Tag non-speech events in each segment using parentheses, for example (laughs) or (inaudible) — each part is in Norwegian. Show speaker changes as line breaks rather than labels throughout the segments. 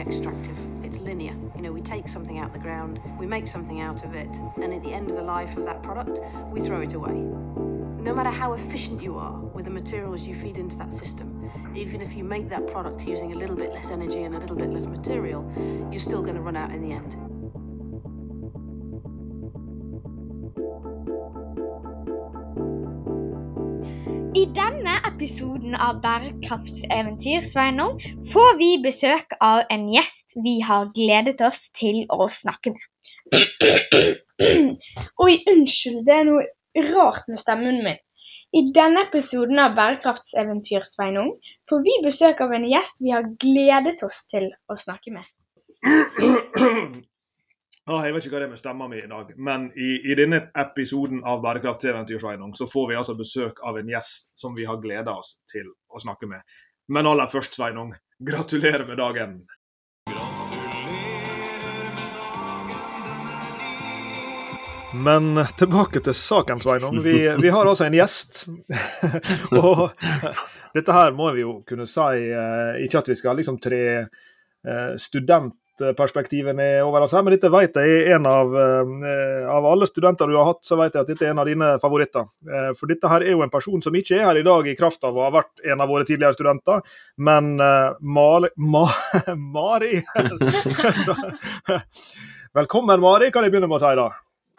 extractive. It's linear. You know, we take something out the ground, we make something out of it, and at the end of the life of that product, we throw it away. No matter how efficient you are with the materials you feed into that system, even if you make that product using a little bit less energy and a little bit less material, you're still going to run out in the end.
Episoden av Bærekraftseventyr Sveinung, får vi besøk av en gjest vi har gledet oss til å snakke med. (clears throat) Oi, unnskyld, det er noe rart med stemmen min. I denne episoden av Bærekraftseventyr Sveinung, får vi besøk av en gjest vi har gledet oss til å snakke med. (clears throat)
Ah, jeg vet ikke hva det er med stemma mi i dag, men i, i denne episoden av Bærekraftseventyr så får vi altså besøk av en gjest som vi har gleda oss til å snakke med. Men aller først, Sveinung, gratulerer med dagen. Men tilbake til saken, Sveinung. Vi, vi har altså en gjest. (laughs) og dette her må vi jo kunne si, eh, ikke at vi skal liksom tre eh, studentperspektivet ned over oss her, men dette vet jeg er en av, eh, av alle studenter du har hatt, så vet jeg at dette er en av dine favoritter. Eh, for dette her er jo en person som ikke er her i dag i kraft av å ha vært en av våre tidligere studenter, men eh, (laughs) Mari, Ma, (laughs) Mari. Velkommen, Mari, kan jeg begynne med å si da.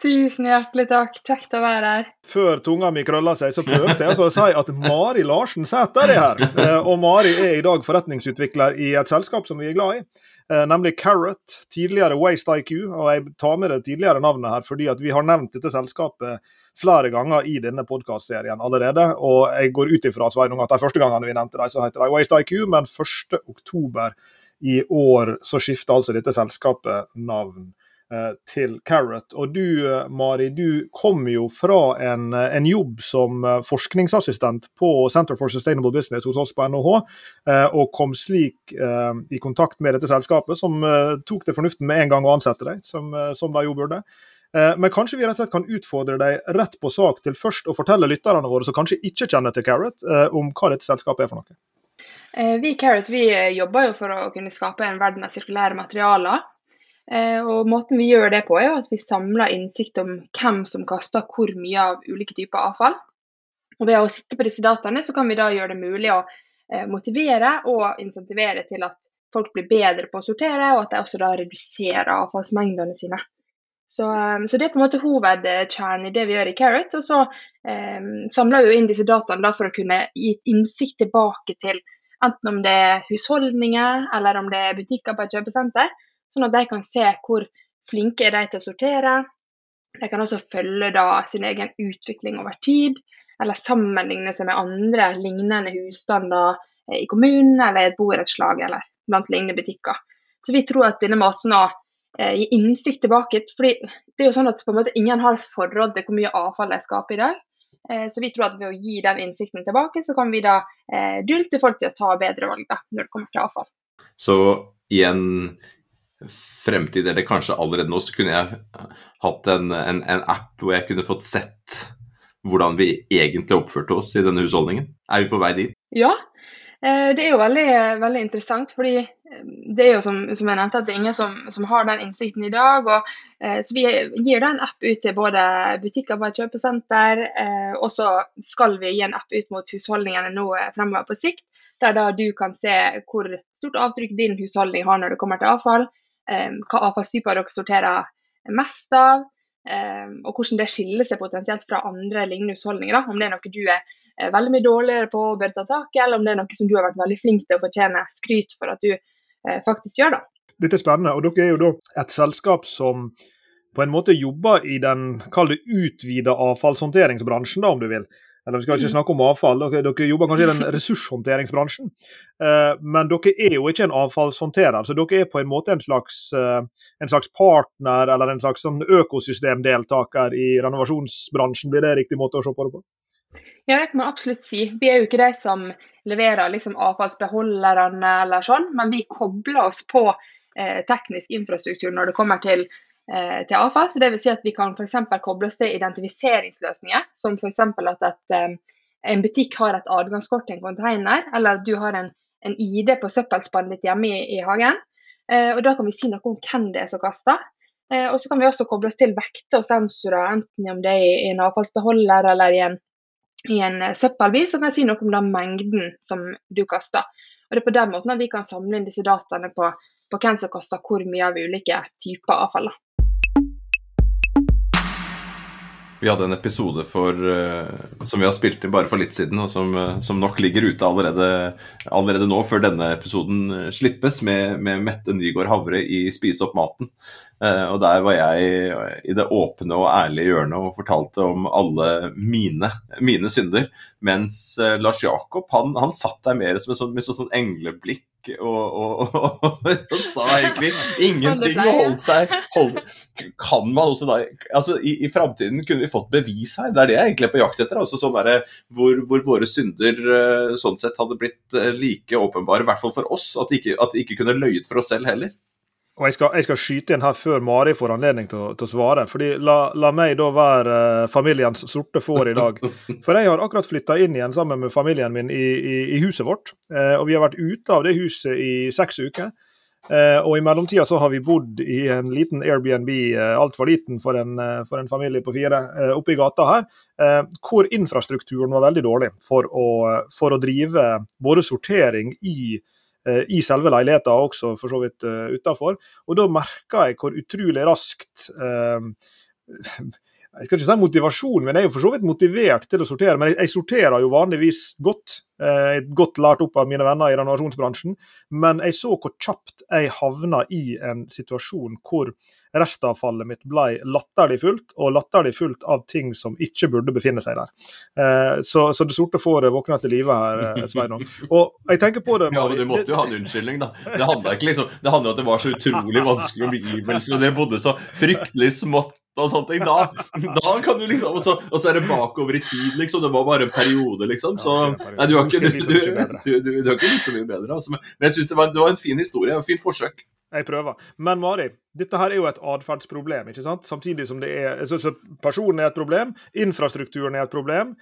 Tusen hjertelig takk. Kjekt å være her.
Før tunga mi krølla seg, så prøvde jeg å si at Mari Larsen Sæter er her. Og Mari er i dag forretningsutvikler i et selskap som vi er glad i, nemlig Carrot, tidligere Waste IQ. Og jeg tar med det tidligere navnet her fordi vi har nevnt dette selskapet flere ganger i denne podkastserien allerede. Og jeg går ut ifra Sveinung, at de første gangene vi nevnte dem, så heter de Waste IQ, men 1.10 i år så skifter altså dette selskapet navn eh, til Carrot. Og du, eh, Mari, du kom jo fra en, eh, en jobb som eh, forskningsassistent på Center for Sustainable Business hos oss på NHH, eh, og kom slik eh, i kontakt med dette selskapet, som eh, tok det fornuften med en gang å ansette deg, som, eh, som de jo burde. Eh, Men kanskje vi rett og slett kan utfordre deg rett på sak til først å fortelle lytterne våre som kanskje ikke kjenner til Carrot, eh, om hva dette selskapet er for noe.
Eh, Vi i Carrot vi eh, jobber jo for å kunne skape en verden av sirkulære materialer. Eh, Og måten vi gjør det på, er jo at vi samler innsikt om hvem som kaster hvor mye av ulike typer avfall. Og ved å sitte på disse dataene, så kan vi da gjøre det mulig å eh, motivere og insentivere til at folk blir bedre på å sortere, og at de også da reduserer avfallsmengdene sine. Så, eh, så det er på en måte hovedkjernen i det vi gjør i Carrot. Og så eh, samler vi inn disse dataene da for å kunne gi innsikt tilbake til enten om det er husholdninger eller om det er butikker på et kjøpesenter, sånn at de kan se hvor flinke er de til å sortere. De kan også følge da sin egen utvikling over tid, eller sammenligne seg med andre lignende husstander eh, i kommunen eller i et borettslag eller blant lignende butikker. Så vi tror at denne måten å eh, gi innsikt tilbake fordi det er jo sånn at måte ingen har forhold til hvor mye avfall de skaper i dag. Eh, Så vi tror at ved å gi den innsikten tilbake, så kan vi da eh, dulte folk til å ta bedre valg da, når det kommer til avfall.
Så i en fremtid, eller kanskje allerede nå, så kunne jeg hatt en, en, en app hvor jeg kunne fått sett hvordan vi egentlig oppførte oss i denne husholdningen. Er vi på vei dit?
Ja, eh, det er jo veldig, veldig interessant, fordi eh, det er jo som, som jeg nevnte, at det er ingen som, som har den innsikten i dag. Og, eh, så vi gir da en app ut til både butikker på et kjøpesenter, eh, og så skal vi gi en app ut mot husholdningene nå eh, fremover på sikt, der da du kan se hvor stort avtrykk din husholdning har når det kommer til avfall, hva avfallstyper dere sorterer mest av, eh, og hvordan det skiller seg potensielt fra andre lignende husholdninger. Om det er noe du er eh, veldig mye dårligere på og bør ta tak i, eller om det er noe som du har vært veldig flink til å fortjene skryt for at du eh, faktisk gjør. da.
Dette er spennende, og dere er jo da et selskap som på en måte jobber i den kall det utvida avfallshåndteringsbransjen, da, om du vil. Eller vi skal ikke snakke om avfall, dere, dere jobber kanskje i den (laughs) ressurshåndteringsbransjen. Eh, men dere er jo ikke en avfallshåndterer, så dere er på en måte en slags, eh, en slags partner eller en slags sånn økosystemdeltaker i renovasjonsbransjen. Blir det riktig måte å se på det på?
Ja, det kan man absolutt si. Vi er jo ikke de som leverer liksom avfallsbeholderne eller sånn, men vi kobler oss på eh, teknisk infrastruktur når det kommer til, til avfall. Så det vil si at vi kan f.eks. koble oss til identifiseringsløsninger, som f.eks. at et, eh, en butikk har et adgangskort til en container, eller at du har en, en ID på søppelspannet ditt hjemme i, i hagen. og Da kan vi si noe om hvem det er som kaster. Og så kan vi også koble oss til vekter og sensorer, enten om det er i en avfallsbeholder eller i en, i en søppelbil, så kan si noe om den mengden som du kaster. Og Det er på den måten at vi kan samle inn disse dataene på, på hvem som kaster hvor mye av ulike typer avfall.
Vi hadde en episode for, uh, som vi har spilt inn bare for litt siden, og som, uh, som nok ligger ute allerede, allerede, nå, før denne episoden uh, slippes, med, med, Mette Nygaard Havre i Spise opp maten. Og Der var jeg i det åpne og ærlige hjørnet og fortalte om alle mine, mine synder. Mens Lars Jakob han, han satt der mer som en sånn, med sånn engleblikk og, og, og, og, sa egentlig ingenting og holdt seg hold, Kan man også da altså I, i framtiden kunne vi fått bevis her. Det er det jeg egentlig er på jakt etter. altså sånn der, hvor, hvor, våre synder eh, sånn sett hadde blitt eh, like åpenbare, i hvert fall for oss, at de ikke, at de ikke kunne løyet for oss selv heller.
Og jeg skal, jeg skal, skyte inn her før Mari får anledning til, til å svare. fordi la, la, meg da være uh, familiens sorte får i dag. For jeg har akkurat flytta inn igjen sammen med familien min i, i, i huset vårt. Eh, og vi har vært ute av det huset i seks uker. Eh, og i mellomtida så har vi bodd i en liten Airbnb, eh, altfor liten for en, for en, familie på fire, oppe i gata her. hvor infrastrukturen var veldig dårlig for å, for å drive både sortering i Eh, i selve leiligheten, og også for så vidt uh, utafor. Og da merka jeg hvor utrolig raskt uh, jeg skal ikke si motivasjon, men jeg er jo for så vidt motivert til å sortere. Men jeg, jeg sorterer jo vanligvis godt. Er godt lært opp av mine venner i renovasjonsbransjen. Men jeg så hvor kjapt jeg havna i en situasjon hvor restavfallet mitt ble latterlig fullt, og latterlig fullt av ting som ikke burde befinne seg der. Eh, så, så det sorte fåret våkna til live her, eh, Sveinung. Og jeg tenker på det
Ja, men Du måtte jo ha en unnskyldning, da. Det handla ikke liksom Det handla om at det var så utrolig vanskelig omgivelser, og dere bodde så fryktelig smått og sånne ting. Da, da kan du liksom Og så, og så er det bakover i tid, liksom. Det var bare en periode, liksom. Så nei, du har ikke, du, du, du, du har ikke blitt så mye bedre. Altså. Men jeg syns det, det, var en fin historie, en fin forsøk.
Jeg prøver. Men Mari, dette her er jo et atferdsproblem. ikke sant? Samtidig som det er så, så Personen er et problem, infrastrukturen er et problem.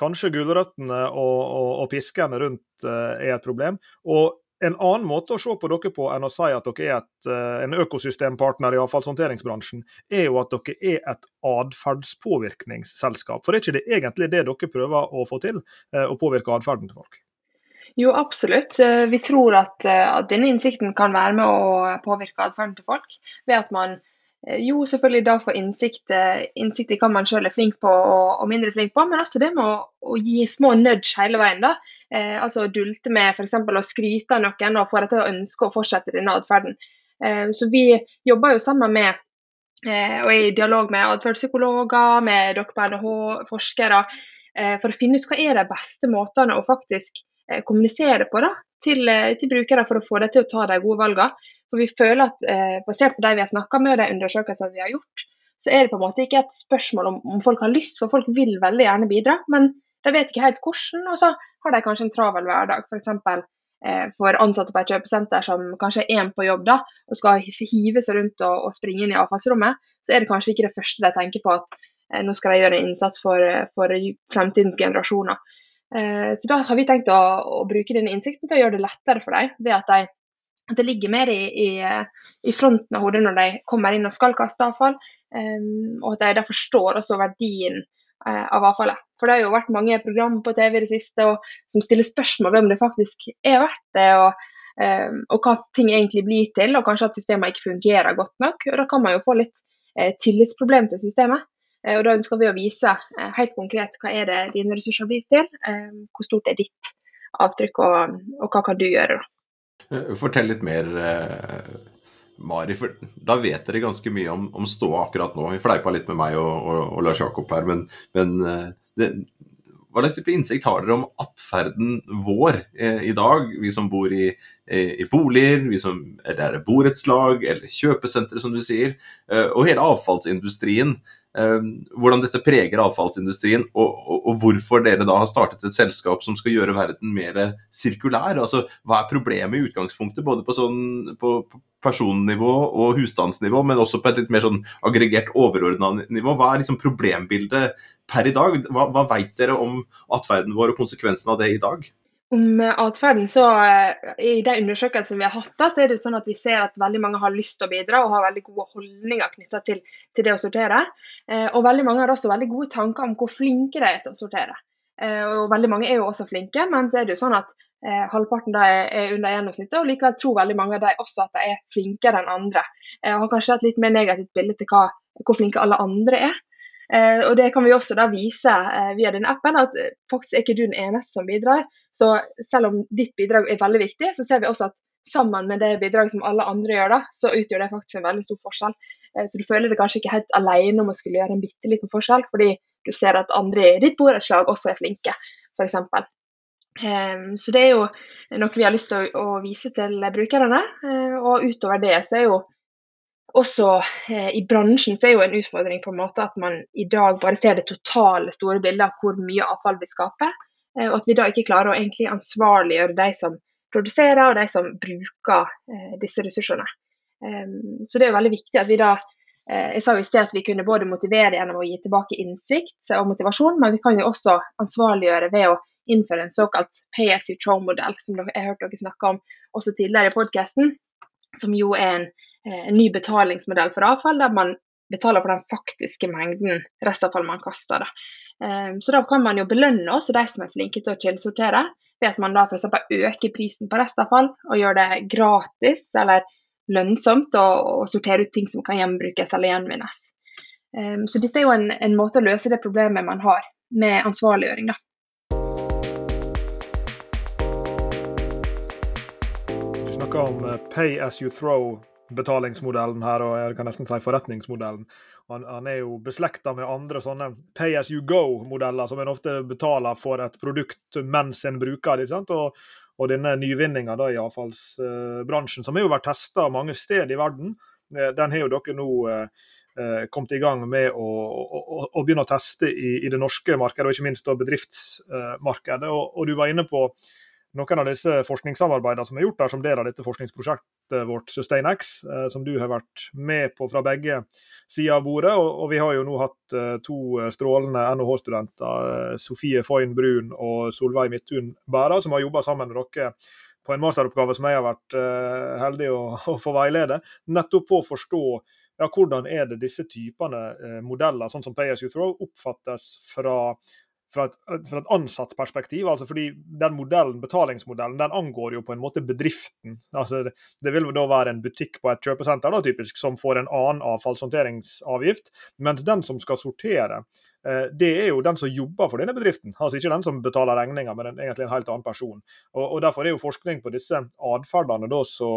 Kanskje gulrøttene og, og, og piskene rundt uh, er et problem. Og en annen måte å se på dere på enn å si at dere er et, uh, en økosystempartner i avfallshåndteringsbransjen, er jo at dere er et atferdspåvirkningsselskap. For er ikke det egentlig det dere prøver å få til? Uh, å påvirke atferden til folk?
Jo, absolutt. Eh, vi tror at, eh, at, denne innsikten kan være med å påvirke atferden til folk. Ved at man eh, jo selvfølgelig da får innsikt, innsikt i hva man selv er flink på og, og, mindre flink på, men også det med å, å gi små nudge hele veien. da. Eh, altså dulte med f.eks. å skryte av noen og få dem til å ønske å fortsette denne atferden. Eh, så vi jobber jo sammen med eh, og er i dialog med atferdspsykologer, med dere på NHH, forskere, for å finne ut hva er de beste måtene å faktisk Eh, kommunisere på da, til, eh, til, brukere for å få dem til å ta de gode valgene. For vi føler at eh, Basert på de vi har snakka med og de undersøkelsene vi har gjort, så er det på en måte ikke et spørsmål om, om folk har lyst, for folk vil veldig gjerne bidra. Men de vet ikke helt hvordan, og så har de kanskje en travel hverdag. F.eks. Eh, for ansatte på et kjøpesenter som kanskje er én på jobb da, og skal hive seg rundt og, og, springe inn i avfallsrommet, så er det kanskje ikke det første de tenker på at eh, nå skal de gjøre en innsats for, for fremtidens generasjoner. Eh, så da har vi tenkt å, å, bruke denne innsikten til å gjøre det lettere for dem, ved at, de, at det ligger mer i, i, i, fronten av hodet når de kommer inn og skal kaste avfall, um, og at de da forstår også verdien uh, av avfallet. For det har jo vært mange program på TV i det siste og, som stiller spørsmål om om det faktisk er verdt det, og, um, og hva ting egentlig blir til, og kanskje at systemet ikke fungerer godt nok. og Da kan man jo få litt uh, tillitsproblem til systemet. Eh, og Da ønsker vi å vise eh, helt konkret hva er det dine ressurser blir til, eh, hvor stort er ditt avtrykk, og, og hva kan du gjøre.
Fortell litt mer, Mari. for Da vet dere ganske mye om, om ståa akkurat nå. Vi fleipa litt med meg og, og, og Lars Jakob her, men, men det, hva slags type innsikt har dere om atferden vår eh, i dag, vi som bor i, i boliger, vi som, eller er borettslag eller kjøpesentre, som du sier, eh, og hele avfallsindustrien. Eh, hvordan dette preger avfallsindustrien, og, og, og, hvorfor dere da har startet et selskap som skal gjøre verden mer sirkulær. Altså, Hva er problemet i utgangspunktet, både på, sånn, på personnivå og husstandsnivå, men også på et litt mer sånn aggregert overordna nivå? Hva er liksom problembildet per i dag? Hva, hva veit dere om atferden vår og konsekvensen av det i dag?
Om atferden, så uh, I de undersøkelsene vi har hatt, da, så er det jo sånn at vi ser at veldig mange har lyst til å bidra og har veldig gode holdninger knytta til, til, det å sortere. Eh, og veldig mange har også veldig gode tanker om hvor flinke de er til å sortere. Eh, og veldig mange er jo også flinke, men så er det jo sånn at halvparten da er, er, under gjennomsnittet, og likevel tror veldig mange av dem også at de er flinkere enn andre. og har kanskje et litt mer negativt bilde til hva, hvor flinke alle andre er. Eh, og Det kan vi også da vise eh, via den appen, at eh, faktisk er ikke du den eneste som bidrar. Så selv om ditt bidrag er veldig viktig, så ser vi også at sammen med det bidraget som alle andre gjør, da, så utgjør det faktisk en veldig stor forskjell. Så du føler deg kanskje ikke helt alene om å skulle gjøre en bitte liten forskjell, fordi du ser at andre i ditt borettslag også er flinke, f.eks. Um, så det er jo noe vi har lyst til å, å vise til brukerne. Og utover det så er jo også eh, i bransjen så er jo en utfordring på en måte at man i dag bare ser det totale store bildet av hvor mye avfall vi skaper. Eh, og at vi da ikke klarer å egentlig ansvarliggjøre de som produserer og de som bruker eh, disse ressursene. Um, så det er jo veldig viktig at vi da eh, Jeg sa jo i sted at vi kunne både motivere gjennom å gi tilbake innsikt og motivasjon, men vi kan jo også ansvarliggjøre ved å innføre en såkalt throw-modell, som jeg har hørt dere snakke om også tidligere i podkasten, som jo er en en ny betalingsmodell for avfall, der man betaler for den faktiske mengden restavfall man kaster. Da. Eh, så da kan man jo belønne også de som er flinke til å kildesortere, ved at man da f.eks. øker prisen på restavfall og gjør det gratis eller lønnsomt å, å sortere ut ting som kan gjenbrukes eller gjenvinnes. Eh, så dette er jo en, en måte å løse det problemet man har med ansvarliggjøring. da.
Om pay as you throw betalingsmodellen her, og jeg kan nesten si forretningsmodellen. Han, han er jo beslekta med andre sånne pay as you go-modeller, som en ofte betaler for et produkt mens en bruker det. Og, og denne nyvinninga i avfallsbransjen, som har jo vært testa mange steder i verden, eh, den har jo dere nå eh, eh, kommet i gang med å, å, å begynne å teste i, i, det norske markedet, og ikke minst bedriftsmarkedet. Og, og, du var inne på noen av disse forskningssamarbeidene som er gjort der som del av dette forskningsprosjektet vårt SustainX, eh, som du har vært med på fra begge sider av bordet. Og, vi har jo nå hatt eh, to strålende NHH-studenter, eh, Sofie Foyn Brun og Solveig Midthun Bæra, som har jobba sammen med dere på en masteroppgave som jeg har vært heldig (laughs) å få veilede, nettopp på å forstå ja, hvordan er det disse typene modeller, sånn som Pay as you throw, oppfattes fra fra et, fra et ansatt perspektiv. altså fordi den modellen, Betalingsmodellen den angår jo på en måte bedriften. altså Det, det vil da være en butikk på et kjøpesenter da, typisk, som får en annen avfallshåndteringsavgift. Mens den som skal sortere, eh, det er jo den som jobber for denne bedriften. altså Ikke den som betaler regninga, men en, egentlig en helt annen person. Og, og Derfor er jo forskning på disse atferdene så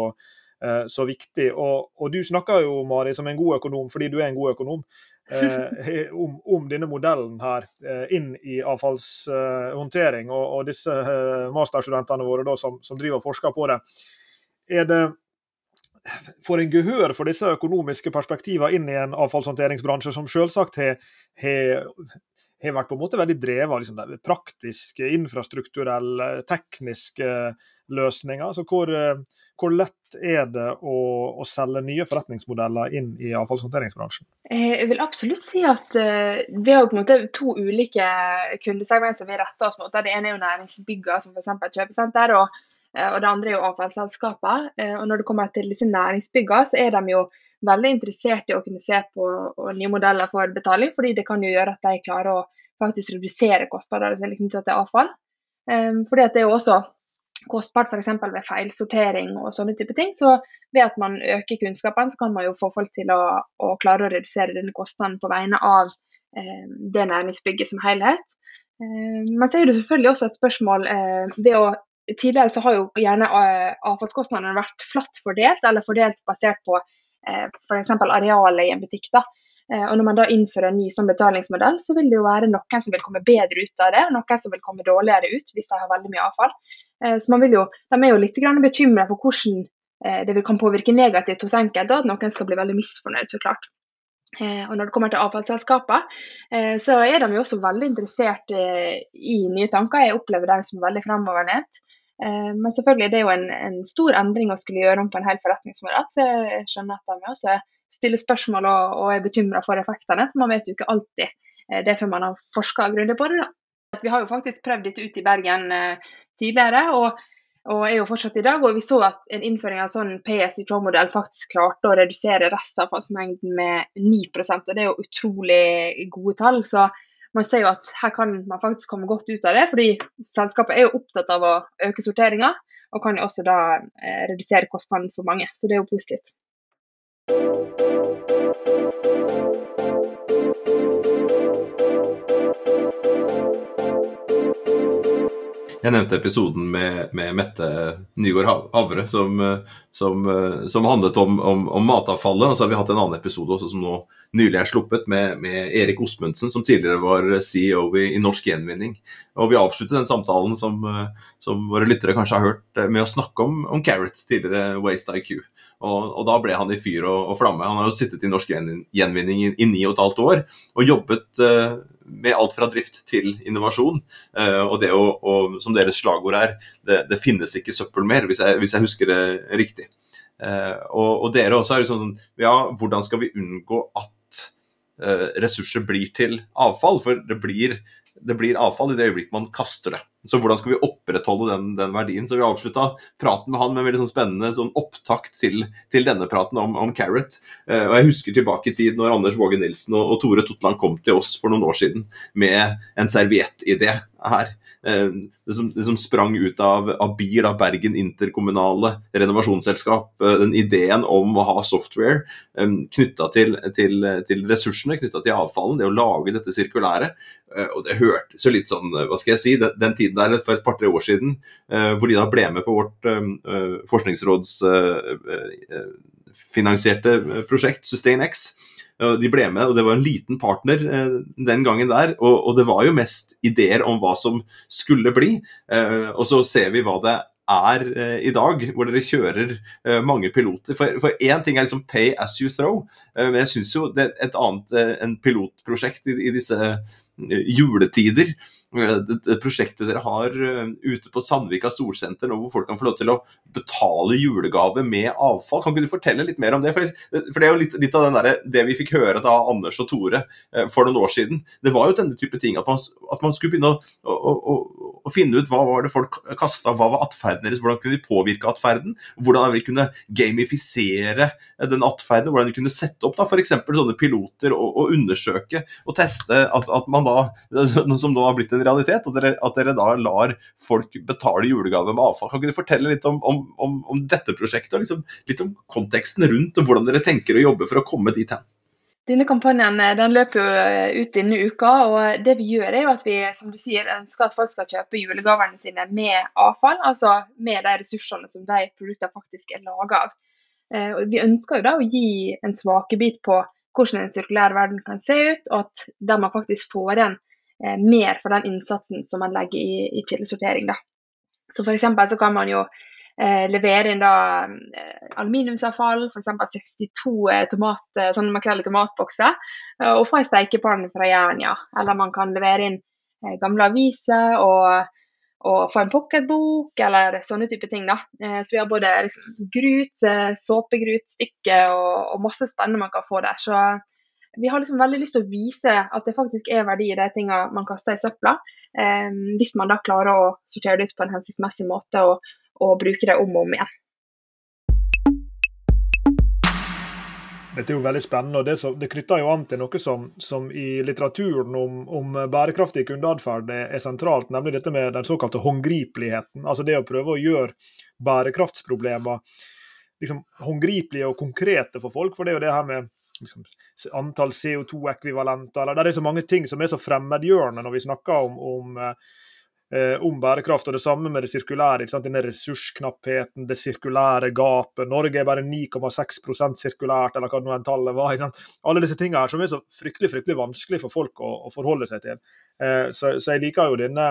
eh, så viktig. Og, og, Du snakker jo Mari, som en god økonom, fordi du er en god økonom eh, om, om, denne modellen her eh, inn i avfallshåndtering, og, og, disse eh, masterstudentene våre da, som, som, driver og forsker på det. Er det Får en gehør for disse økonomiske perspektivene inn i en avfallshåndteringsbransje som selvsagt har har vært på en måte veldig drevet av liksom, praktiske, infrastrukturelle, tekniske løsninger. Altså hvor, hvor lett er det å, å, selge nye forretningsmodeller inn i avfallshåndteringsbransjen?
Eh, jeg vil absolutt si at uh, vi har på en måte to ulike kundesegment som vi retter oss mot. Det ene er jo næringsbygger, som f.eks. kjøpesenter, og, eh, og, det andre er jo avfallsselskaper. Og når det kommer til disse næringsbyggene, så er de jo veldig interessert i å kunne se på nye modeller for betaling, fordi det kan jo gjøre at de klarer å faktisk redusere kostnadene som er knyttet til avfall. Fordi at det er jo også kostbart f.eks. ved feilsortering og sånne type ting. Så ved at man øker kunnskapen, så kan man jo få folk til å, å klare å redusere denne kostnaden på vegne av eh, det næringsbygget som helhet. Eh, men så er det selvfølgelig også et spørsmål eh, å Tidligere så har jo gjerne eh, avfallskostnadene vært flatt fordelt, eller fordelt basert på eh, f.eks. arealet i en butikk. da. Eh, og Når man da innfører en ny sånn betalingsmodell, så vil det jo være noen som vil komme bedre ut av det, og noen som vil komme dårligere ut hvis de har veldig mye avfall. Eh, så jo, De er jo litt bekymra for hvordan eh, det kan påvirke negativt hos enkelte, og at noen skal bli veldig misfornøyd, så klart. Eh, og Når det kommer til avfallsselskaper, så er de jo også veldig interessert i nye tanker. Jeg opplever dem som veldig fremoverlent. Men selvfølgelig det er jo en, en, stor endring å skulle gjøre om på en hel forretningsmodell. Så jeg skjønner at de også stiller spørsmål og, og er bekymra for effektene. Man vet jo ikke alltid det før man har forska grundig på det. da. Vi har jo faktisk prøvd dette ut i Bergen tidligere. og og er jo fortsatt i dag. Og vi så at en innføring av sånn throw-modell faktisk klarte å redusere restavfallsmengden med 9% og det er jo utrolig gode tall. Så man ser jo at her kan man faktisk komme godt ut av det, fordi selskapet er jo opptatt av å øke sorteringa, og kan jo også da eh, redusere kostnaden for mange. Så det er jo positivt.
Jeg nevnte episoden med, med Mette Nygaard Havre som, som, som handlet om, om, om, matavfallet. Og så har vi hatt en annen episode også som nå nylig er sluppet, med, med Erik Osmundsen, som tidligere var CEO i, i Norsk Gjenvinning. Og vi avslutter den samtalen som, som, våre lyttere kanskje har hørt, med å snakke om, om Carrot, tidligere Waste IQ. Og, og, da ble han i fyr og, og, flamme. Han har jo sittet i Norsk Gjenvinning i ni og et halvt år og jobbet uh, med alt fra drift til innovasjon. Uh, og det å, og, som deres slagord er, det, det finnes ikke søppel mer, hvis jeg, hvis jeg husker det riktig. Uh, og, og, dere også er jo sånn Ja, hvordan skal vi unngå at ressurser blir til avfall? For det blir det blir avfall i det øyeblikket man kaster det. Så hvordan skal vi opprettholde den, den verdien? Så vi avslutta praten med han med en veldig sånn spennende sånn opptakt til, til, denne praten om, om Carrot. Eh, og Jeg husker tilbake i tid når Anders Våge Nilsen og, og Tore Totland kom til oss for noen år siden med en serviettidé her. Eh, det som, det som, sprang ut av, av BIR, da, Bergen interkommunale renovasjonsselskap. Eh, den ideen om å ha software um, eh, knytta til, til, til, ressursene, knytta til avfallen, det å lage dette sirkulære. og det hørtes jo litt sånn, hva skal jeg si, den, den tiden der for et par-tre år siden, hvor de da ble med på vårt forskningsrådsfinansierte prosjekt, SustainX de ble med, og det var en liten partner eh, den gangen der. Og, og, det var jo mest ideer om hva som skulle bli. Eh, og så ser vi hva det er eh, i dag, hvor dere kjører mange piloter. For én ting er liksom pay as you throw, men jeg syns jo det er et annet en pilotprosjekt i, i disse juletider Eh, det prosjektet dere har eh, ute på Sandvika Storsenter nå, hvor folk kan få lov til å betale julegave med avfall. Kan ikke du fortelle litt mer om det? For det er jo litt, litt av der, det vi fikk høre da Anders og Tore eh, for noen år siden. Det var jo denne type ting at man, at man skulle begynne å, å, å, å, finne ut hva var det folk kasta, hva var atferden deres, hvordan kunne de påvirke atferden? Hvordan vi kunne gamifisere den atferden, hvordan de kunne sette opp da f.eks. sånne piloter og, og, undersøke og teste at, at man da, (laughs) som nå har blitt en realitet. At dere, at dere, da lar folk betale julegave med avfall. Kan ikke du fortelle litt om, om, om, om dette prosjektet, liksom, litt om konteksten rundt, og hvordan dere tenker å jobbe for å komme dit hen?
Denne kampanjen eh, den løper jo eh, ut denne uka. og det Vi gjør er jo at vi som du sier, ønsker at folk skal kjøpe julegavene sine med avfall. Altså med de ressursene som de produktene faktisk er laget av. Eh, vi ønsker jo da å gi en smakebit på hvordan en sirkulær verden kan se ut, og at der man faktisk får igjen eh, mer for den innsatsen som man legger i, i kildesortering. Da. Så for så kan man jo eh, levere inn da eh, aluminiumsavfall, f.eks. 62 eh, tomat, sånne makrell i tomatbokser, og få en steikepanne fra Jernia. Eller man kan levere inn gamle aviser og, og få en pocketbok, eller sånne type ting. da. så vi har både liksom, grut, såpegrutstykke og, og masse spennende man kan få der. Så vi har liksom veldig lyst til å vise at det faktisk er verdi i de tingene man kaster i søpla, eh, hvis man da klarer å sortere det ut på en hensiktsmessig måte og, og bruke det om og om igjen.
Dette er jo veldig spennende, og det, så, det knytter jo an til noe som, som i litteraturen om, om bærekraftig kundeatferd er, er, sentralt, nemlig dette med den såkalte håndgripeligheten. Altså det å prøve å gjøre bærekraftsproblemer liksom, håndgripelige og konkrete for folk. For det er jo det her med liksom, antall CO2-ekvivalenter. eller Det er så mange ting som er så fremmedgjørende når vi snakker om, om, eh, om bærekraft. og Det samme med det sirkulære. Denne ressursknappheten, det sirkulære gapet. Norge er bare 9,6% sirkulært, eller hva nå enn tallet var. Alle disse tingene her som er så fryktelig fryktelig vanskelig for folk å, å forholde seg til. Eh, så, så, jeg liker jo denne,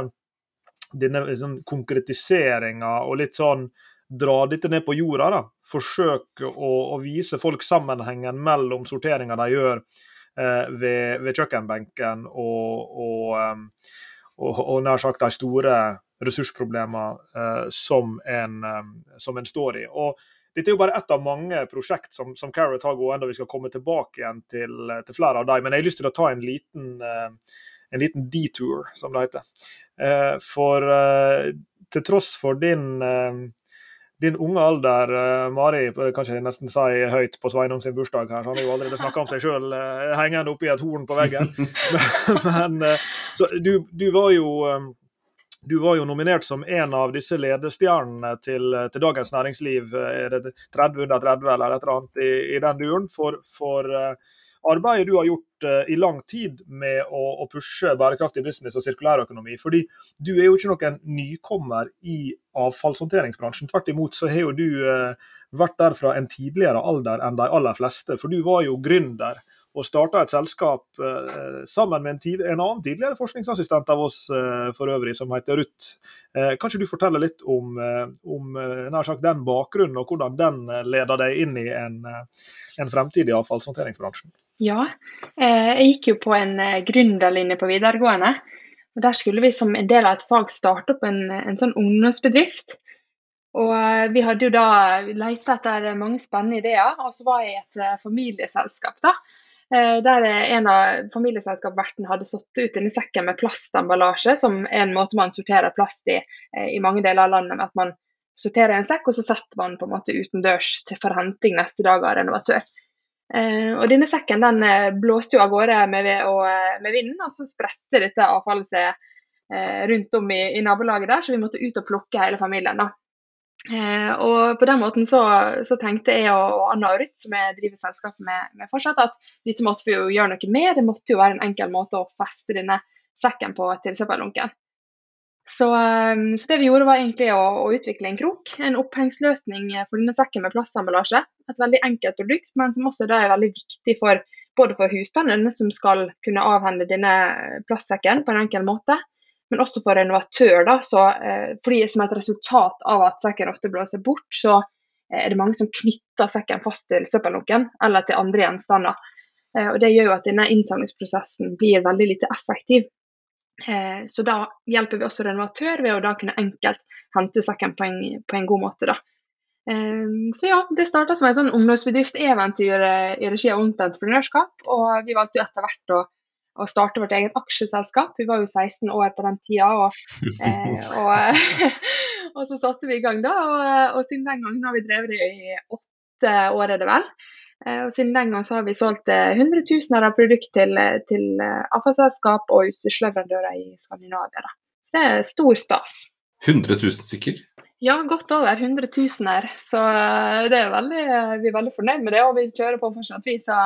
denne liksom, konkretiseringa og litt sånn dra dette ned på jorda. da. Forsøke å, å vise folk sammenhengen mellom sorteringa de gjør eh, ved, ved, kjøkkenbenken og, og, um, og, og, nær sagt de store ressursproblemene eh, som, en, um, som, en, står i. Og dette er jo bare ett av mange prosjekt som, som Carrot har gående, og vi skal komme tilbake igjen til, til flere av dem. Men jeg har lyst til å ta en liten, eh, en liten detour, som det heter. Eh, for til tross for din din unge alder, Mari, kan jeg nesten si høyt på Sveinung sin bursdag her, han har jo allerede snakka om seg sjøl hengende oppi et horn på veggen. (laughs) Men, så du, du, var jo du var jo nominert som en av disse ledestjernene til, til Dagens Næringsliv, er det 30 under 30 eller et eller annet i, i den duren, for, for arbeidet du har gjort i lang tid med å, å, pushe bærekraftig business og sirkulærøkonomi. Fordi du er jo ikke noen nykommer i avfallshåndteringsbransjen. Tvert imot så har jo du uh, vært der fra en tidligere alder enn de aller fleste. For du var jo gründer og starta et selskap eh, sammen med en, tid, en, annen tidligere forskningsassistent av oss eh, for øvrig, som heter Ruth. Eh, kan ikke du fortelle litt om, eh, om eh, sagt den bakgrunnen, og hvordan den eh, leder deg inn i en, en fremtidig avfallshåndteringsbransje?
Ja, jeg gikk jo på en gründerlinje på videregående. Der skulle vi som en del av et fag starte opp en, en sånn ungdomsbedrift. Og vi hadde jo da leita etter mange spennende ideer, og så var jeg i et familieselskap. da, Eh, der en av familieselskapsvertene hadde satt ut denne sekken med plastemballasje, som er en måte man sorterer plast i eh, i mange deler av landet. med at man sorterer en sekk, og så setter man på en måte utendørs til forhenting neste dag av renovatør. Eh, og denne sekken den blåste jo av gårde med, med vinden, og så spredte dette avfallet seg rundt om i, i, nabolaget der, så vi måtte ut og plukke hele familien. da. Eh, og på den måten så, så, tenkte jeg og Anna og Ruth, som jeg driver selskapet med, med, fortsatt, at dette måtte vi jo gjøre noe med. Det måtte jo være en enkel måte å feste denne sekken på til søppeldunken. Så, um, så, det vi gjorde var egentlig å, å, utvikle en krok, en opphengsløsning for denne sekken med plastemballasje. Et veldig enkelt produkt, men som også er veldig viktig for både for husstandene, som skal kunne avhende denne plastsekken på en enkel måte, men også for renovatør. Da, så, eh, fordi Som et resultat av at sekken ofte blåser bort, så eh, er det mange som knytter sekken fast til søppeldunken eller til andre gjenstander. Eh, og Det gjør jo at denne innsamlingsprosessen blir veldig lite effektiv. Eh, så da hjelper vi også renovatør ved å da kunne enkelt hente sekken på en, på en god måte. da. Eh, så ja, det starta som et sånn ungdomsbedrift-eventyr eh, i regi av Ungt Entreprenørskap. Og vi valgte jo etter hvert å å starte vårt eget aksjeselskap. Vi var jo 16 år på den tida, og, eh, og, (laughs) og, så satte vi i gang da. Og, og, siden den gangen har vi drevet det i åtte år, er det vel. Eh, og siden den gang så har vi solgt eh, hundretusener av produkter til, til eh, avfallsselskap og utstyrsleverandører i Skandinavia. Da. Så det er stor stas.
100 000 stykker?
Ja, godt over 100 000 her. Så det er veldig, vi er veldig fornøyd med det, og vi kjører på fortsatt. Vi, så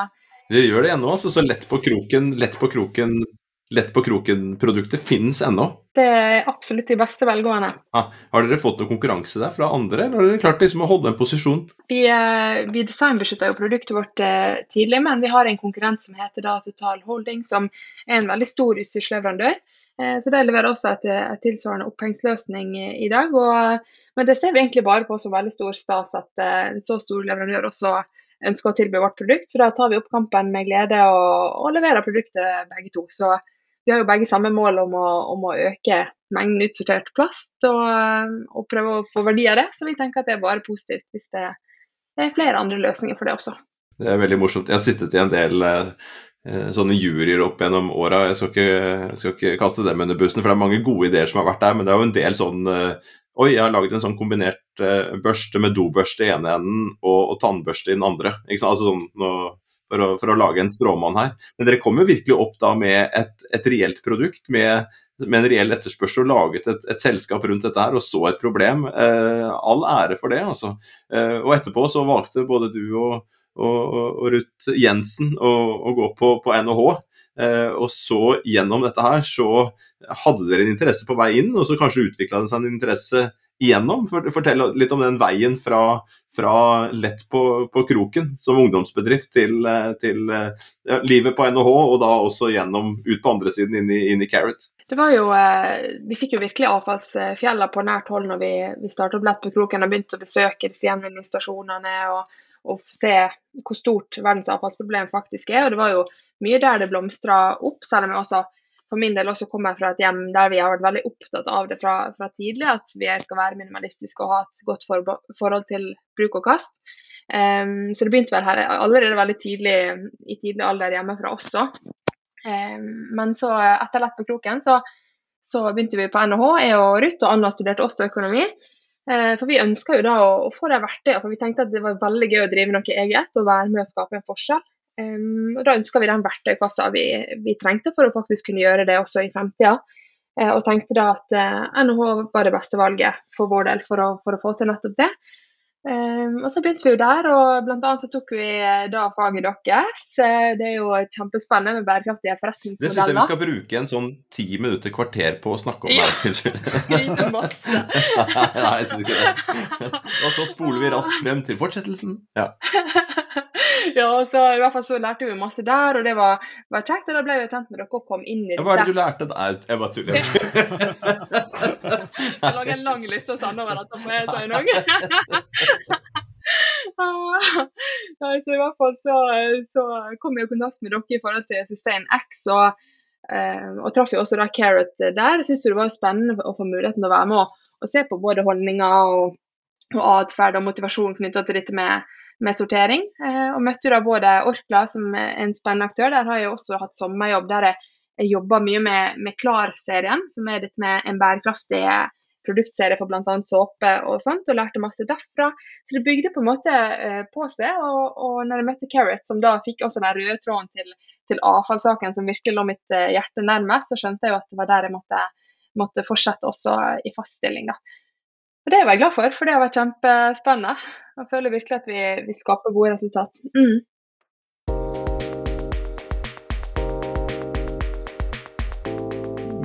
Vi gjør det ennå, altså. Så lett på kroken, lett på kroken Lett på kroken-produktet finnes ennå?
Det er absolutt de beste velgående.
Ah, har dere fått noe konkurranse der fra andre, eller har dere klart liksom å holde en posisjon?
Vi, eh, vi designbeskytta jo produktet vårt eh, tidlig, men vi har en konkurrent som heter da Total Holding, som er en veldig stor utstyrsleverandør. Eh, så de leverer også et, et tilsvarende opphengsløsning i dag. Og, men det ser vi egentlig bare på som veldig stor stas at en så stor leverandør også ønsker å tilby vårt produkt. Så da tar vi opp kampen med glede og, og leverer produktet begge to. Så vi har jo begge samme mål om å, om å øke mengden utsortert plast og, og, prøve å få verdi av det. Så vi tenker at det er bare positivt hvis det er flere andre løsninger for det også.
Det er veldig morsomt. Jeg har sittet i en del eh, sånne juryer opp gjennom åra. Jeg ikke, skal ikke, kaste dem under bussen, for det er mange gode ideer som har vært der. Men det er jo en del sånn eh, Oi, jeg har laget en sånn kombinert uh, børste med dobørste i ene enden og, og tannbørste i den andre. Ikke sant? Altså sånn, nå, for, å, for, å, lage en stråmann her. Men dere kom jo virkelig opp da med et, et reelt produkt, med, med, en reell etterspørsel, og laget et, et, selskap rundt dette her, og så et problem. Eh, all ære for det, altså. Eh, og etterpå så valgte både du og, og, og Ruth Jensen å, å gå på, på NHH. Eh, og så gjennom dette her så hadde dere en interesse på vei inn, og så kanskje utvikla det seg en interesse igjennom. Fortell litt om den veien fra, fra lett på, på, kroken som ungdomsbedrift til, eh, til eh, ja, livet på NHH, og da også gjennom ut på andre siden inn i, inn i Carrot.
Det var jo, Vi fikk jo virkelig avfallsfjellene på nært hold når vi, vi startet opp Lett på kroken og begynte å besøke disse gjenvinningsstasjonene. og og se hvor stort verdens avfallsproblem faktisk er. Og det var jo mye der det blomstra opp, selv om jeg også for min del også kommer fra et hjem der vi har vært veldig opptatt av det fra, fra tidlig, at vi skal være minimalistiske og ha et godt for, forhold til bruk og kast. Um, så det begynte vel her allerede veldig tidlig i tidlig alder hjemmefra også. Um, men så etter Lett på kroken så, så begynte vi på NHH, jeg og Ruth, og Anna studerte også økonomi. Eh, for vi ønska jo da å, å få de verktøyene, for vi tenkte at det var veldig gøy å drive noe eget og være med å skape en forskjell. Um, og Da ønska vi den verktøykassa vi, vi, trengte for å faktisk kunne gjøre det også i fremtida. Uh, og tenkte da at uh, NHH var det beste valget for vår del for å, for å få til nettopp det. Um, og så begynte vi jo der, og bl.a. så tok vi eh, da faget deres. Det er jo kjempespennende med bærekraftige forretningsmodeller.
Det syns jeg vi skal bruke en sånn ti minutter, kvarter på å snakke om. Ja. (laughs)
Masse. (laughs)
Nei, jeg syns ikke det. Og så spoler vi raskt frem til fortsettelsen. Ja. (laughs)
ja, så i hvert fall så lærte vi masse der, og det var, var kjekt. Og da ble jeg tent med dere og kom inn i
det. Hva er det du lærte? der? jeg bare tuller. (laughs)
Jeg lager en lang liste hos Anne over dette, må jeg si (laughs) noe. så I hvert fall så, så kom jeg i kontakt med dere i forhold til Sustain X, og, eh, og traff jo også da Carrot der. Syntes det var spennende å få muligheten til å være med og, og se på både holdninger og, og atferd og motivasjon knytta til dette med, med sortering. Eh, og møtte da både Orkla, som er en spennende aktør. Der har jeg også hatt sommerjobb der jeg, jobber mye med, med Klar-serien, som er dette med en bærekraftig produktserie for bl.a. såpe og sånt, og lærte masse derfra. Så det bygde på en måte eh, på seg. Og, og når jeg møtte Carrot, som da fikk også den røde tråden til, til avfallssaken som virkelig lå mitt eh, hjerte nærmest, så skjønte jeg jo at det var der jeg måtte, måtte fortsette også i fast stilling. Og Det var jeg glad for, for det har vært kjempespennende. Jeg føler virkelig at vi, vi skaper gode resultat. Mm.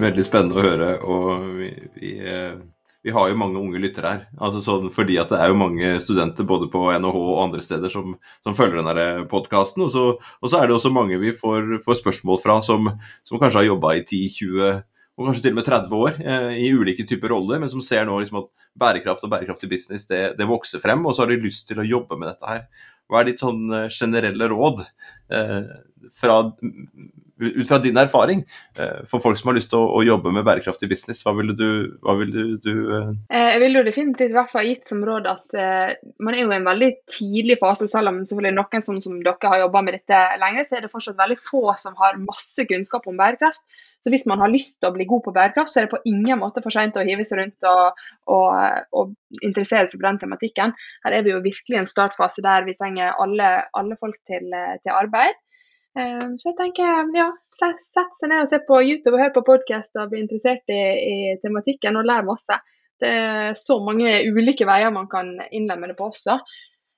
Veldig spennende å høre. og vi, vi, eh, vi, har jo mange unge lyttere her. altså sånn Fordi at det er jo mange studenter både på NHH og andre steder som, som følger denne podkasten. Og, og, så er det også mange vi får, får spørsmål fra som, som kanskje har jobba i 10-20 og kanskje til og med 30 år eh, i ulike typer roller, men som ser nå liksom at bærekraft og bærekraftig business det, det, vokser frem, og så har de lyst til å jobbe med dette her. Hva er ditt sånn eh, generelle råd eh, fra, ut fra din erfaring for folk som har lyst til å, å, jobbe med bærekraftig business? Hva ville du, hva ville du
jeg ville jo definitivt i hvert fall gitt som råd at man er jo i en veldig tidlig fase, selv om selvfølgelig noen som, som dere har jobba med dette lenger, så er det fortsatt veldig få som har masse kunnskap om bærekraft. Så hvis man har lyst til å bli god på bærekraft, så er det på ingen måte for sent å hive seg rundt og, og, og, interessere seg for den tematikken. Her er vi jo virkelig i en startfase der vi trenger alle, alle folk til, til arbeid. Eh, så jeg tenker, ja, sett seg ned og se på YouTube og hør på podkast og bli interessert i, i, tematikken og lære masse. Det er så mange ulike veier man kan innlemme det på også.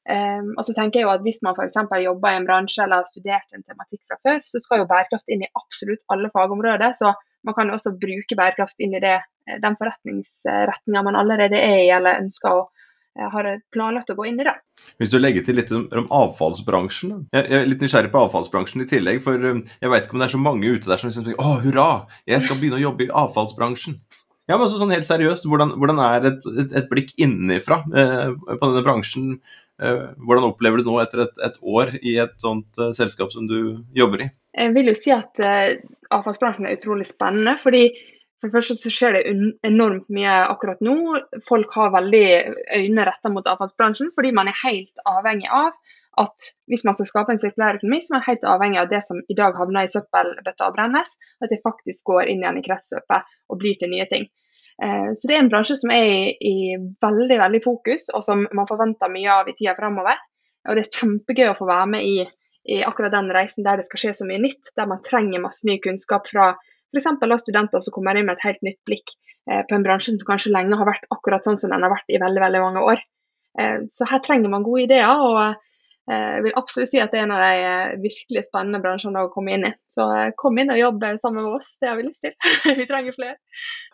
Um, og så tenker jeg jo at Hvis man f.eks. jobber i en bransje eller har studert en tematikk fra før, så skal jo bærekraft inn i absolutt alle fagområder. Så man kan jo også bruke bærekraft inn i det, eh, den forretningsretninga man allerede er i eller ønsker å eh, har planlagt å gå inn i det.
Hvis du legger til litt om, avfallsbransjen Jeg er litt nysgjerrig på avfallsbransjen i tillegg. For jeg vet ikke om det er så mange ute der som liksom tenker å hurra, jeg skal begynne å jobbe i avfallsbransjen. Ja, men altså sånn helt seriøst, Hvordan, hvordan er et, et, et blikk innenfra eh, på denne bransjen hvordan opplever du nå etter et, et år i et sånt uh, selskap som du jobber i?
Jeg vil jo si at uh, avfallsbransjen er utrolig spennende. fordi for det første så skjer det enormt mye akkurat nå. Folk har veldig øynene retta mot avfallsbransjen fordi man er helt avhengig av at hvis man skal skape en sirkulær økonomi, så er man helt avhengig av det som i dag havner i søppelbøtta og brennes, at det faktisk går inn igjen i kretsløpet og blir til nye ting. Eh, så det er en bransje som er i, veldig veldig fokus, og som man forventer mye av i tida framover. Og det er kjempegøy å få være med i, i, akkurat den reisen der det skal skje så mye nytt, der man trenger masse ny kunnskap fra f.eks. studenter som kommer inn med et helt nytt blikk eh, på en bransje som kanskje lenge har vært akkurat sånn som den har vært i veldig, veldig mange år. Eh, så her trenger man gode ideer. og jeg vil absolutt si at det er en av de virkelig spennende bransjene å komme inn i. Så kom inn og jobb sammen med oss, det har vi lyst til. (laughs) vi trenger flere.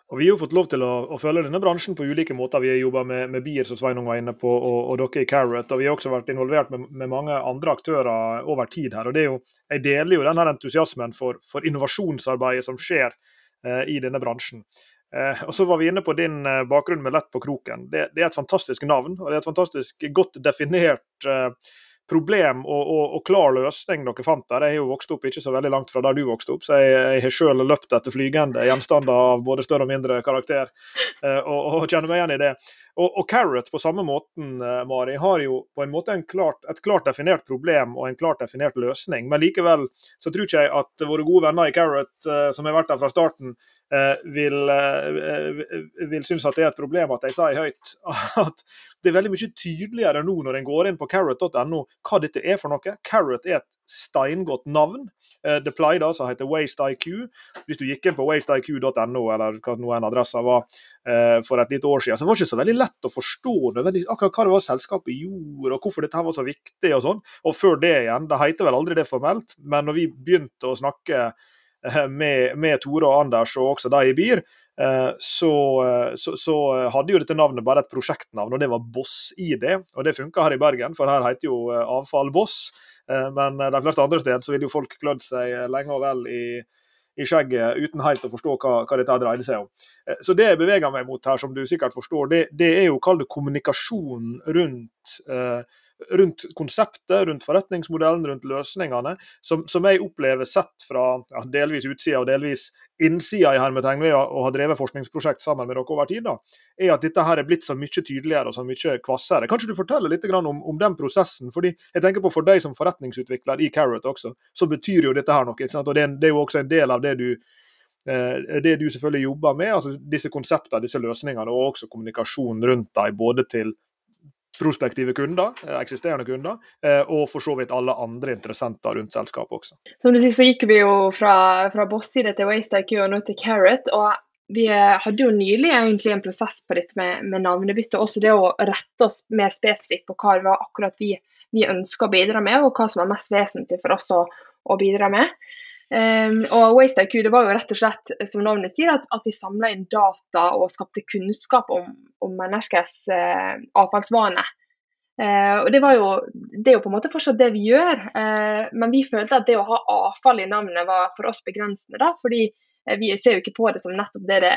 Og Vi har jo fått lov til å, å, følge denne bransjen på ulike måter. Vi har jobba med, med bier, som Sveinung var inne på, og, og, dere i Carrot. Og vi har også vært involvert med, med, mange andre aktører over tid her. og det er jo, Jeg deler jo denne entusiasmen for, for innovasjonsarbeidet som skjer eh, i denne bransjen. Eh, og så var vi inne på din eh, bakgrunn med Lett på kroken. Det, det, er et fantastisk navn, og det er et fantastisk godt definert eh, problem og, og, og, klar løsning dere fant der. Jeg er jo vokst opp ikke så veldig langt fra der du vokste opp, så jeg, jeg har selv løpt etter flygende gjenstander av både større og mindre karakter, uh, og, og, kjenner meg igjen i det. Og, Carrot på samme måten, uh, Mari, har jo på en måte en klart, et klart definert problem og en klart definert løsning. Men likevel så tror ikke jeg at våre gode venner i Carrot, uh, som har vært der fra starten, vil, vil synes at det er et problem at de sier høyt (laughs) at det er veldig mye tydeligere nå når en går inn på carrot.no hva dette er for noe. Carrot er et steingodt navn. Eh, det pleide altså å hete WasteIQ. Hvis du gikk inn på wasteiq.no, eller hva nå en adresse var, eh, for et lite år siden, så var det ikke så veldig lett å forstå akkurat hva det var selskapet gjorde, og hvorfor dette var så viktig og sånn. Og før det igjen, det heter vel aldri det formelt, men når vi begynte å snakke eh, med, med Tore og Anders, og også de i BIR, Eh, så, eh, så, så, hadde jo dette navnet bare et prosjektnavn, og det var Boss-ID. Og det funka her i Bergen, for her heter jo eh, Avfall Boss. Men de fleste andre steder så ville jo folk klødd seg lenge og vel i, i skjegget uten helt å forstå hva, hva dette dreide seg om. Så det jeg beveger meg mot her, som du sikkert forstår, det, det er jo kall det kommunikasjon rundt eh, rundt konseptet, rundt forretningsmodellen, rundt løsningene, som, som jeg opplever sett fra ja, delvis utsida og delvis innsida i hermetegn ved å ha drevet forskningsprosjekt sammen med dere over tid, da, er at dette her er blitt så mye tydeligere og så mye kvassere. Kanskje du forteller litt om, om, den prosessen? fordi jeg tenker på For deg som forretningsutvikler i Carrot også, så betyr jo dette her noe. og det det er jo også en del av det du eh, det du selvfølgelig jobber med, altså disse konseptene, disse løsningene, og også kommunikasjon rundt dem, både til prospektive kunder, eh, eksisterende kunder, eh, og for så vidt alle andre interessenter rundt selskapet også.
Som du sier, så gikk vi jo fra, fra Boss-side til WasteIQ og nå til Carrot. og vi eh, hadde jo nylig egentlig en prosess på dette med, med navnebytte. Også det å rette oss mer spesifikt på hva det var akkurat vi, vi ønsker å bidra med, og hva som er mest vesentlig for oss å, å bidra med. Um, og WasteIQ det var jo rett og slett, som navnet sier, at, at vi samla inn data og skapte kunnskap om, om menneskers uh, avfallsvaner. Uh, og det, var jo, det er jo på en måte fortsatt det vi gjør, uh, men vi følte at det å ha avfall i navnet var for oss begrensende. da, fordi vi ser jo ikke på det som nettopp det, det,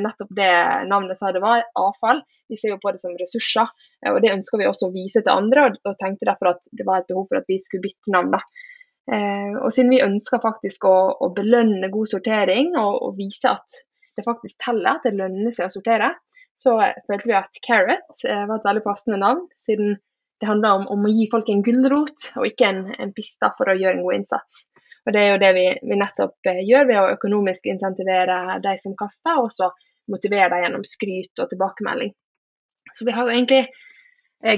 nettopp det navnet sa det var, avfall. Vi ser jo på det som ressurser, og det ønsker vi også å vise til andre. Og, og tenkte derfor at det var et behov for at vi skulle bytte navn. da. Eh, og siden vi ønsker faktisk å, å belønne god sortering og, og, vise at det faktisk teller, at det lønner seg å sortere, så følte vi at Carrot eh, var et veldig passende navn. Siden det handler om, om å gi folk en gulrot, og ikke en, en pista for å gjøre en god innsats. Og Det er jo det vi, vi nettopp eh, gjør ved å økonomisk insentivere de som kaster, og også motivere dem gjennom skryt og tilbakemelding. Så vi har jo egentlig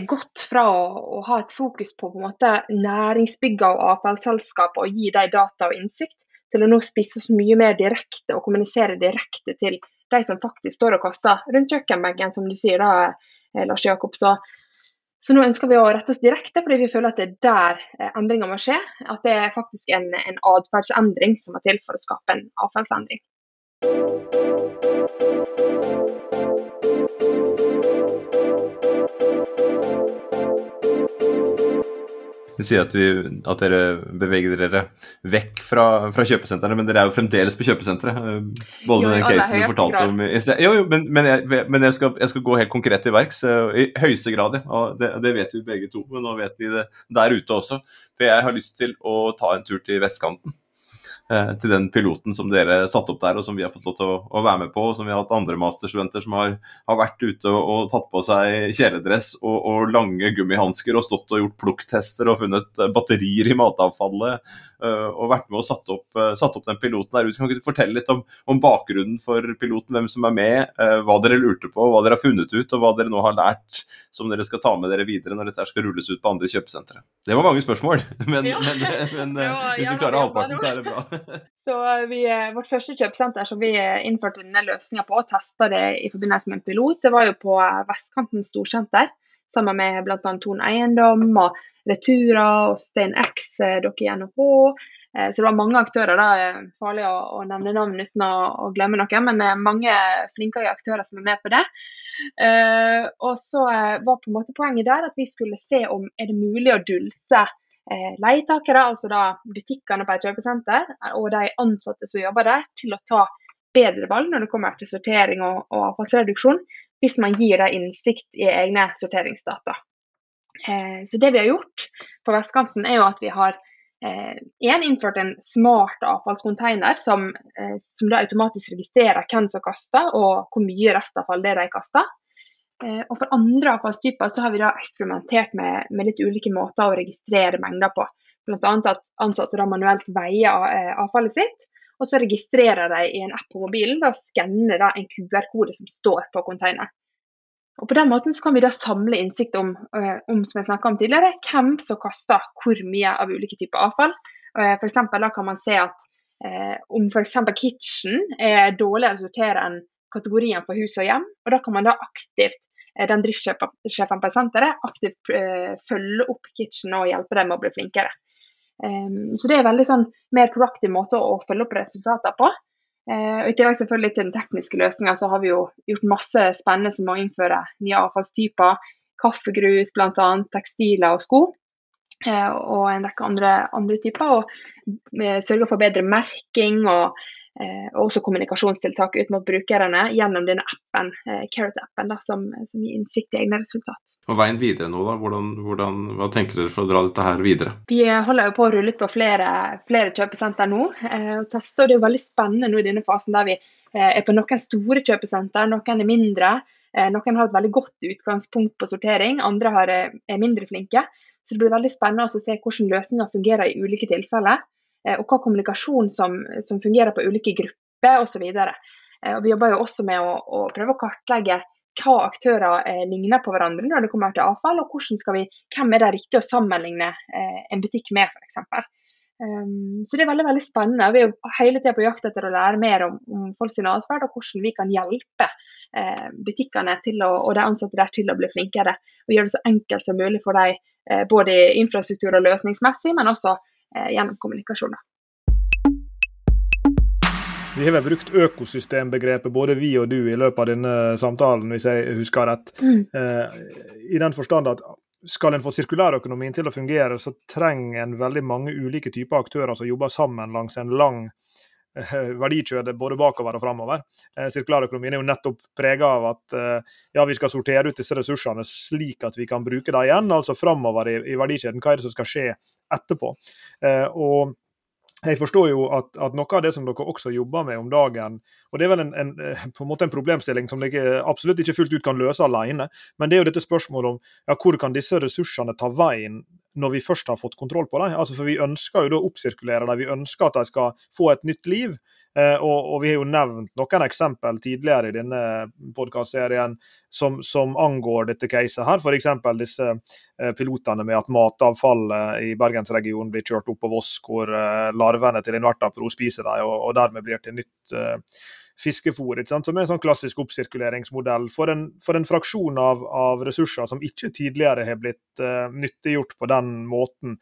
gått fra å ha et fokus på, på måte, næringsbygger og avfallsselskaper og gi dem data og innsikt, til å nå spisse oss mye mer direkte og kommunisere direkte til de som faktisk står og kaster rundt kjøkkenbenken, som du sier da, eh, Lars Jakob. Så, så, nå ønsker vi å rette oss direkte, fordi vi føler at det er der endringa endringer må skje. At det er faktisk en, en atferdsendring som er til for å skape en avfallsendring.
Du sier at, vi, at, dere beveger dere vekk fra, fra kjøpesentrene, men dere er jo fremdeles på kjøpesenteret. Både både med den casen du fortalte om i sted. Jo, jo, men, men, jeg, men jeg, skal, jeg, skal, gå helt konkret til verks. Eh, I høyeste grad, ja. Det, det, vet vi begge to, men nå vet vi det der ute også. For jeg har lyst til å ta en tur til vestkanten. Eh, til den piloten som dere satte opp der, og som vi har fått lov til å, å være med på. og som Vi har hatt andre masterstudenter som har, har vært ute og, og, tatt på seg kjeledress og, og lange gummihansker og stått og gjort plukktester og funnet eh, batterier i matavfallet. Uh, og vært med og satt opp, uh, satt opp den piloten der ute. Kan ikke du fortelle litt om, om, bakgrunnen for piloten, hvem som er med, uh, hva dere lurte på, hva dere har funnet ut, og hva dere nå har lært som dere skal ta med dere videre når dette skal rulles ut på andre kjøpesentre? Det var mange spørsmål, (laughs) men, ja. men, men, men hvis vi klarer halvparten, så er det bra. (laughs)
Så eh, vi, eh, Vårt første kjøpesenter som vi eh, innførte denne løsninga på og testa det i forbindelse med en pilot, det var jo på Vestkanten storsenter. Sammen med bl.a. Torn Eiendom og Retura og Stein X, dere i NHH. Så det var mange aktører. da, Farlig å, å nevne navn uten å, å, glemme noe, men det er mange flinkere aktører som er med på det. og så var på en måte poenget der at vi skulle se om er det mulig å dulte eh, leietakere, altså da butikkene på et kjøpesenter, og de ansatte som jobber der, til å ta bedre valg når det kommer til sortering og, og avfallsreduksjon, hvis man gir dem innsikt i egne sorteringsdata. Eh, så det vi har gjort, på vestkanten, er jo at vi har eh, innført en smart avfallskonteiner som, eh, som automatisk registrerer hvem som kaster og hvor mye restavfall det er de kaster. Og for andre avfallstyper så har vi da eksperimentert med, med litt ulike måter å registrere mengder på. Bl.a. at ansatte da manuelt veier avfallet sitt, og så registrerer de i en app på mobilen ved å skanne en QR-kode som står på containeren. Og På den måten så kan vi da samle innsikt om, uh, om som jeg om tidligere, hvem som kaster hvor mye av ulike typer avfall. Uh, for eksempel, da kan man se at eh, om f.eks. kitchen er dårligere å sortere enn kategorien for hus og hjem, og da kan man da aktivt den driftssjefen på senteret aktivt følge opp kitchen og hjelpe dem med å bli flinkere. Um, så det er en veldig sånn mer proaktiv måte å følge opp resultater på. Eh, og I tillegg selvfølgelig til den tekniske løsninga, så har vi jo gjort masse spennende som å innføre nye avfallstyper. Kaffegrut, bl.a. tekstiler og sko. Eh, og en rekke andre, andre typer. Og eh, sørge for bedre merking og og også kommunikasjonstiltak ut mot brukerne gjennom denne appen, eh, Carrot-appen, som, som, gir innsikt i egne resultat.
Og Veien videre nå, da? Hvordan, hvordan, hva tenker dere for å dra dette her videre?
Vi holder jo på å rulle ut på flere, flere kjøpesenter nå. Eh, og tester, og Det er veldig spennende nå i denne fasen der vi eh, er på noen store kjøpesenter, noen er mindre. Eh, noen har et veldig godt utgangspunkt på sortering, andre eh, er mindre flinke. Så det blir veldig spennende å se hvordan løsninger fungerer i ulike tilfeller. Eh, og hva kommunikasjon som, som fungerer på ulike grupper osv. Eh, vi jobber jo også med å, å, prøve å kartlegge hva aktører eh, ligner på hverandre når det kommer til avfall, og vi, hvem er det riktig å sammenligne eh, en butikk med, f.eks. Um, så det er veldig veldig spennende. Vi er jo hele tida på jakt etter å lære mer om, om folks atferd, og hvordan vi kan hjelpe eh, butikkene å, og de ansatte der til å bli flinkere. Og gjøre det så enkelt som mulig for dem, eh, både infrastruktur og løsningsmessig, men også gjennom kommunikasjon.
Vi har vel brukt økosystembegrepet både vi og du i løpet av denne samtalen, hvis jeg husker rett. Mm. Eh, I den forstand at skal en få sirkulærøkonomien til å fungere, så trenger en veldig mange ulike typer aktører som jobber sammen langs en lang Eh, både bakover og framover. Eh, sirkulærøkonomien er jo nettopp prega av at eh, ja, vi skal sortere ut disse ressursene slik at vi kan bruke dem igjen, altså framover i, i, verdikjeden. Hva er det som skal skje etterpå? og jeg forstår jo at, at, noe av det som dere også jobber med om dagen, og det er vel en, en, på en måte en problemstilling som dere absolutt ikke fullt ut kan løse alene, men det er jo dette spørsmålet om ja, hvor kan disse ressursene ta veien når vi først har fått kontroll på dem. Altså, for Vi ønsker jo da å oppsirkulere dem, vi ønsker at de skal få et nytt liv. Eh, og, og, Vi har jo nevnt noen eksempel tidligere i denne podkastserien som, som, angår dette caset. her, F.eks. disse eh, pilotene med at matavfallet i bergensregionen blir kjørt opp på Voss, hvor eh, larvene til invertapro spiser dem, og, og, dermed blir til nytt fiskefôr. Som er en sånn klassisk oppsirkuleringsmodell for en, for en fraksjon av, av, ressurser som ikke tidligere har blitt uh, nyttiggjort på den måten.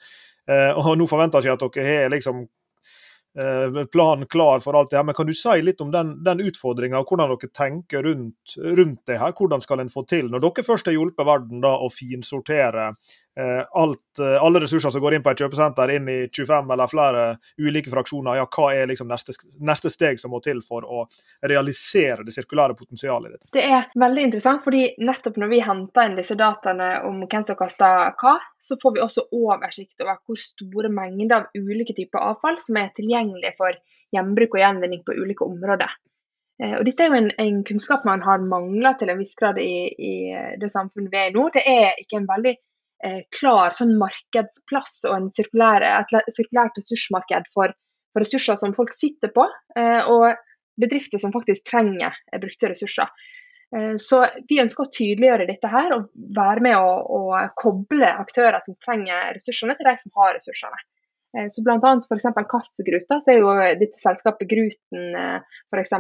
Uh, og Nå forventer jeg ikke at dere har liksom uh, planen klar for alt det her, men kan du si litt om den, den utfordringa og hvordan dere tenker rundt, rundt, det her? Hvordan skal en få til, når dere først har hjulpet verden da, å finsortere alt, eh, alle ressurser som går inn på et kjøpesenter, inn i 25 eller flere ulike fraksjoner, ja, hva er liksom neste, neste, steg som må til for å realisere det sirkulære potensialet ditt?
Det er veldig interessant, fordi nettopp når vi henter inn disse dataene om hvem som kaster hva, så får vi også oversikt over hvor store mengder av ulike typer avfall som er tilgjengelige for gjenbruk og gjenvinning på ulike områder. Eh, og Dette er jo en, en kunnskap man har mangla til en viss grad i, i det samfunnet vi er i nå. Det er ikke en veldig Eh, klar sånn markedsplass og en sirkulær, et sirkulært ressursmarked for, for, ressurser som folk sitter på, eh, og bedrifter som faktisk trenger eh, brukte ressurser. Så Vi ønsker å tydeliggjøre dette her og være med å, å koble aktører som trenger ressursene, til de som har ressursene. Eh, så blant annet f.eks. kaffegruta, så er jo dette selskapet Gruten eh, f.eks.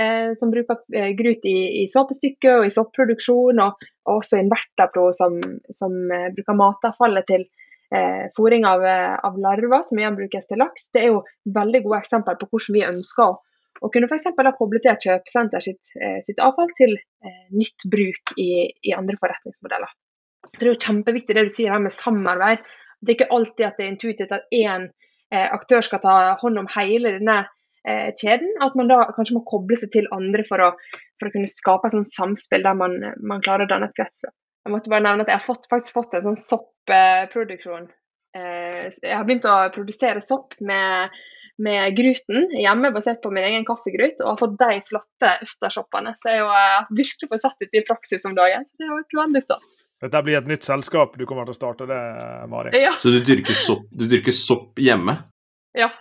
Eh, som bruker grut i, i såpestykker og i soppproduksjon, og, og også Invertapro som, som bruker matavfallet til eh, fôring av, av, larver, som igjen brukes til laks. Det er jo veldig gode eksempler på hvordan vi ønsker å, å kunne f.eks. koble til et kjøpesenter sitt, sitt avfall til eh, nytt bruk i, i andre forretningsmodeller. Jeg tror Det er kjempeviktig det du sier her med samarbeid det er ikke alltid at det er intuitivt at én eh, aktør skal ta hånd om hele denne eh, kjeden. At man da kanskje må koble seg til andre for å, for å kunne skape et sånt samspill der man, man, klarer å danne et kretsløp. Jeg måtte bare nevne at jeg har fått, faktisk fått en sånn soppproduksjon Eh, jeg har begynt å produsere sopp med, med gruten hjemme, basert på min egen kaffegrut, og har fått de flotte østersoppene. Så jeg har virkelig fått sett ut i praksis om dagen. Så det har vært veldig stas.
Dette blir et nytt selskap du kommer til å starte, det, Mari?
Ja.
Så du dyrker sopp, du dyrker sopp hjemme?
Ja.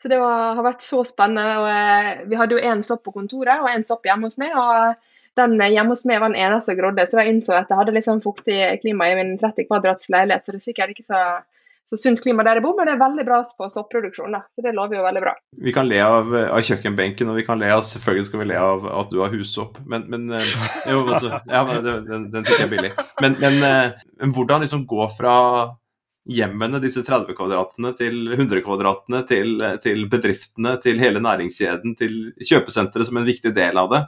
Så det var, har vært så spennende. og eh, Vi hadde jo én sopp på kontoret og én sopp hjemme hos meg. og den hjemme hos meg var den eneste som grodde, så jeg innså at jeg hadde litt sånn fuktig klima i min 30 kvadrats leilighet. Så det er sikkert ikke så, så sunt klima der jeg bor, men det er veldig bra på soppproduksjon. Så det lover jo veldig bra.
Vi kan le av, av kjøkkenbenken, og vi kan le av selvfølgelig skal vi le av at du har hussopp. Men, men eh, (laughs) jo, altså, ja, den, den, fikk jeg billig. Men, men, eh, men hvordan liksom gå fra hjemmene, disse 30 kvadratene, til 100 kvadratene, til, til, bedriftene, til hele næringskjeden, til kjøpesenteret som en viktig del av det.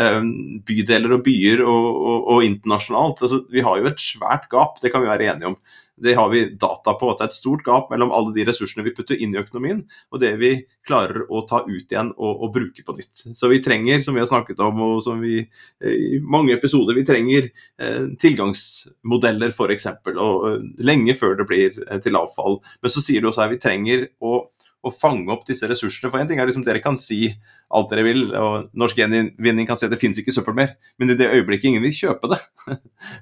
Ehm, bydeler og byer og, og, og internasjonalt. Altså, vi har jo et svært gap, det kan vi være enige om. Det har vi data på, at det er et stort gap mellom alle de ressursene vi putter inn i økonomien, og det vi klarer å ta ut igjen og, og bruke på nytt. Så vi trenger, som vi har snakket om og som vi eh, i mange episoder, vi trenger eh, tilgangsmodeller f.eks. Og eh, lenge før det blir eh, til avfall. Men så sier du også her vi trenger å å fange opp disse ressursene. For en ting er liksom Dere kan si alt dere vil, og Norsk Gjenvinning kan si at det finnes ikke søppel mer, men i det øyeblikket ingen vil kjøpe det, (laughs)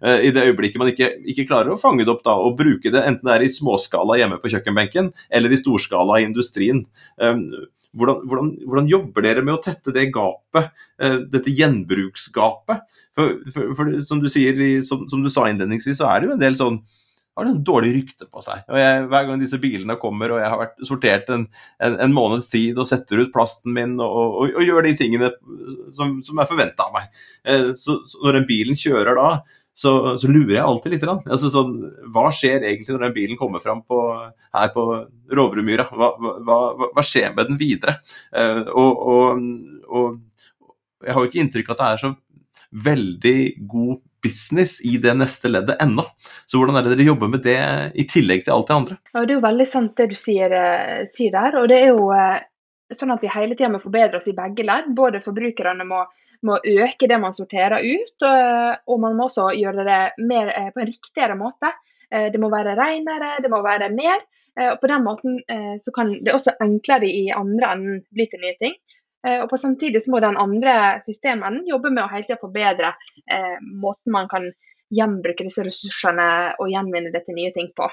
eh, i det øyeblikket man ikke, ikke, klarer å fange det opp da, og bruke det, enten det er i småskala hjemme på kjøkkenbenken eller i storskala i industrien, eh, hvordan, hvordan, hvordan, jobber dere med å tette det gapet, eh, dette gjenbruksgapet? For, for, for som, du sier, som, som, du sa innledningsvis, så er det jo en del sånn har en dårlig rykte på seg. Og jeg, Hver gang disse bilene kommer og jeg har vært sortert en, en, en måneds tid og setter ut plasten min og, og, og gjør de tingene som, som er forventa av meg, eh, så, så, når den bilen kjører da, så, så lurer jeg alltid litt. Altså, sånn, hva skjer egentlig når den bilen kommer fram på, her på Roverudmyra? Hva, hva, hva, skjer med den videre? Eh, og, og, jeg har jo ikke inntrykk av at det er så veldig god business i det neste leddet ennå. Så hvordan er det dere jobber med det i tillegg til alt det andre?
Ja, Det er jo veldig sant det du sier, eh, sier der. og det er jo eh, sånn at vi hele tida må forbedre oss i begge ledd. Både forbrukerne må, må øke det man sorterer ut, og, eh, og, man må også gjøre det mer, på en riktigere måte. Det må være renere, det må være mer. Og På den måten så kan det også enklere i andre enden bli til nye ting. Eh, og på Samtidig så må den andre systemen jobbe med å hele tida forbedre eh, måten man kan gjenbruke disse ressursene og gjenvinne det til nye ting på.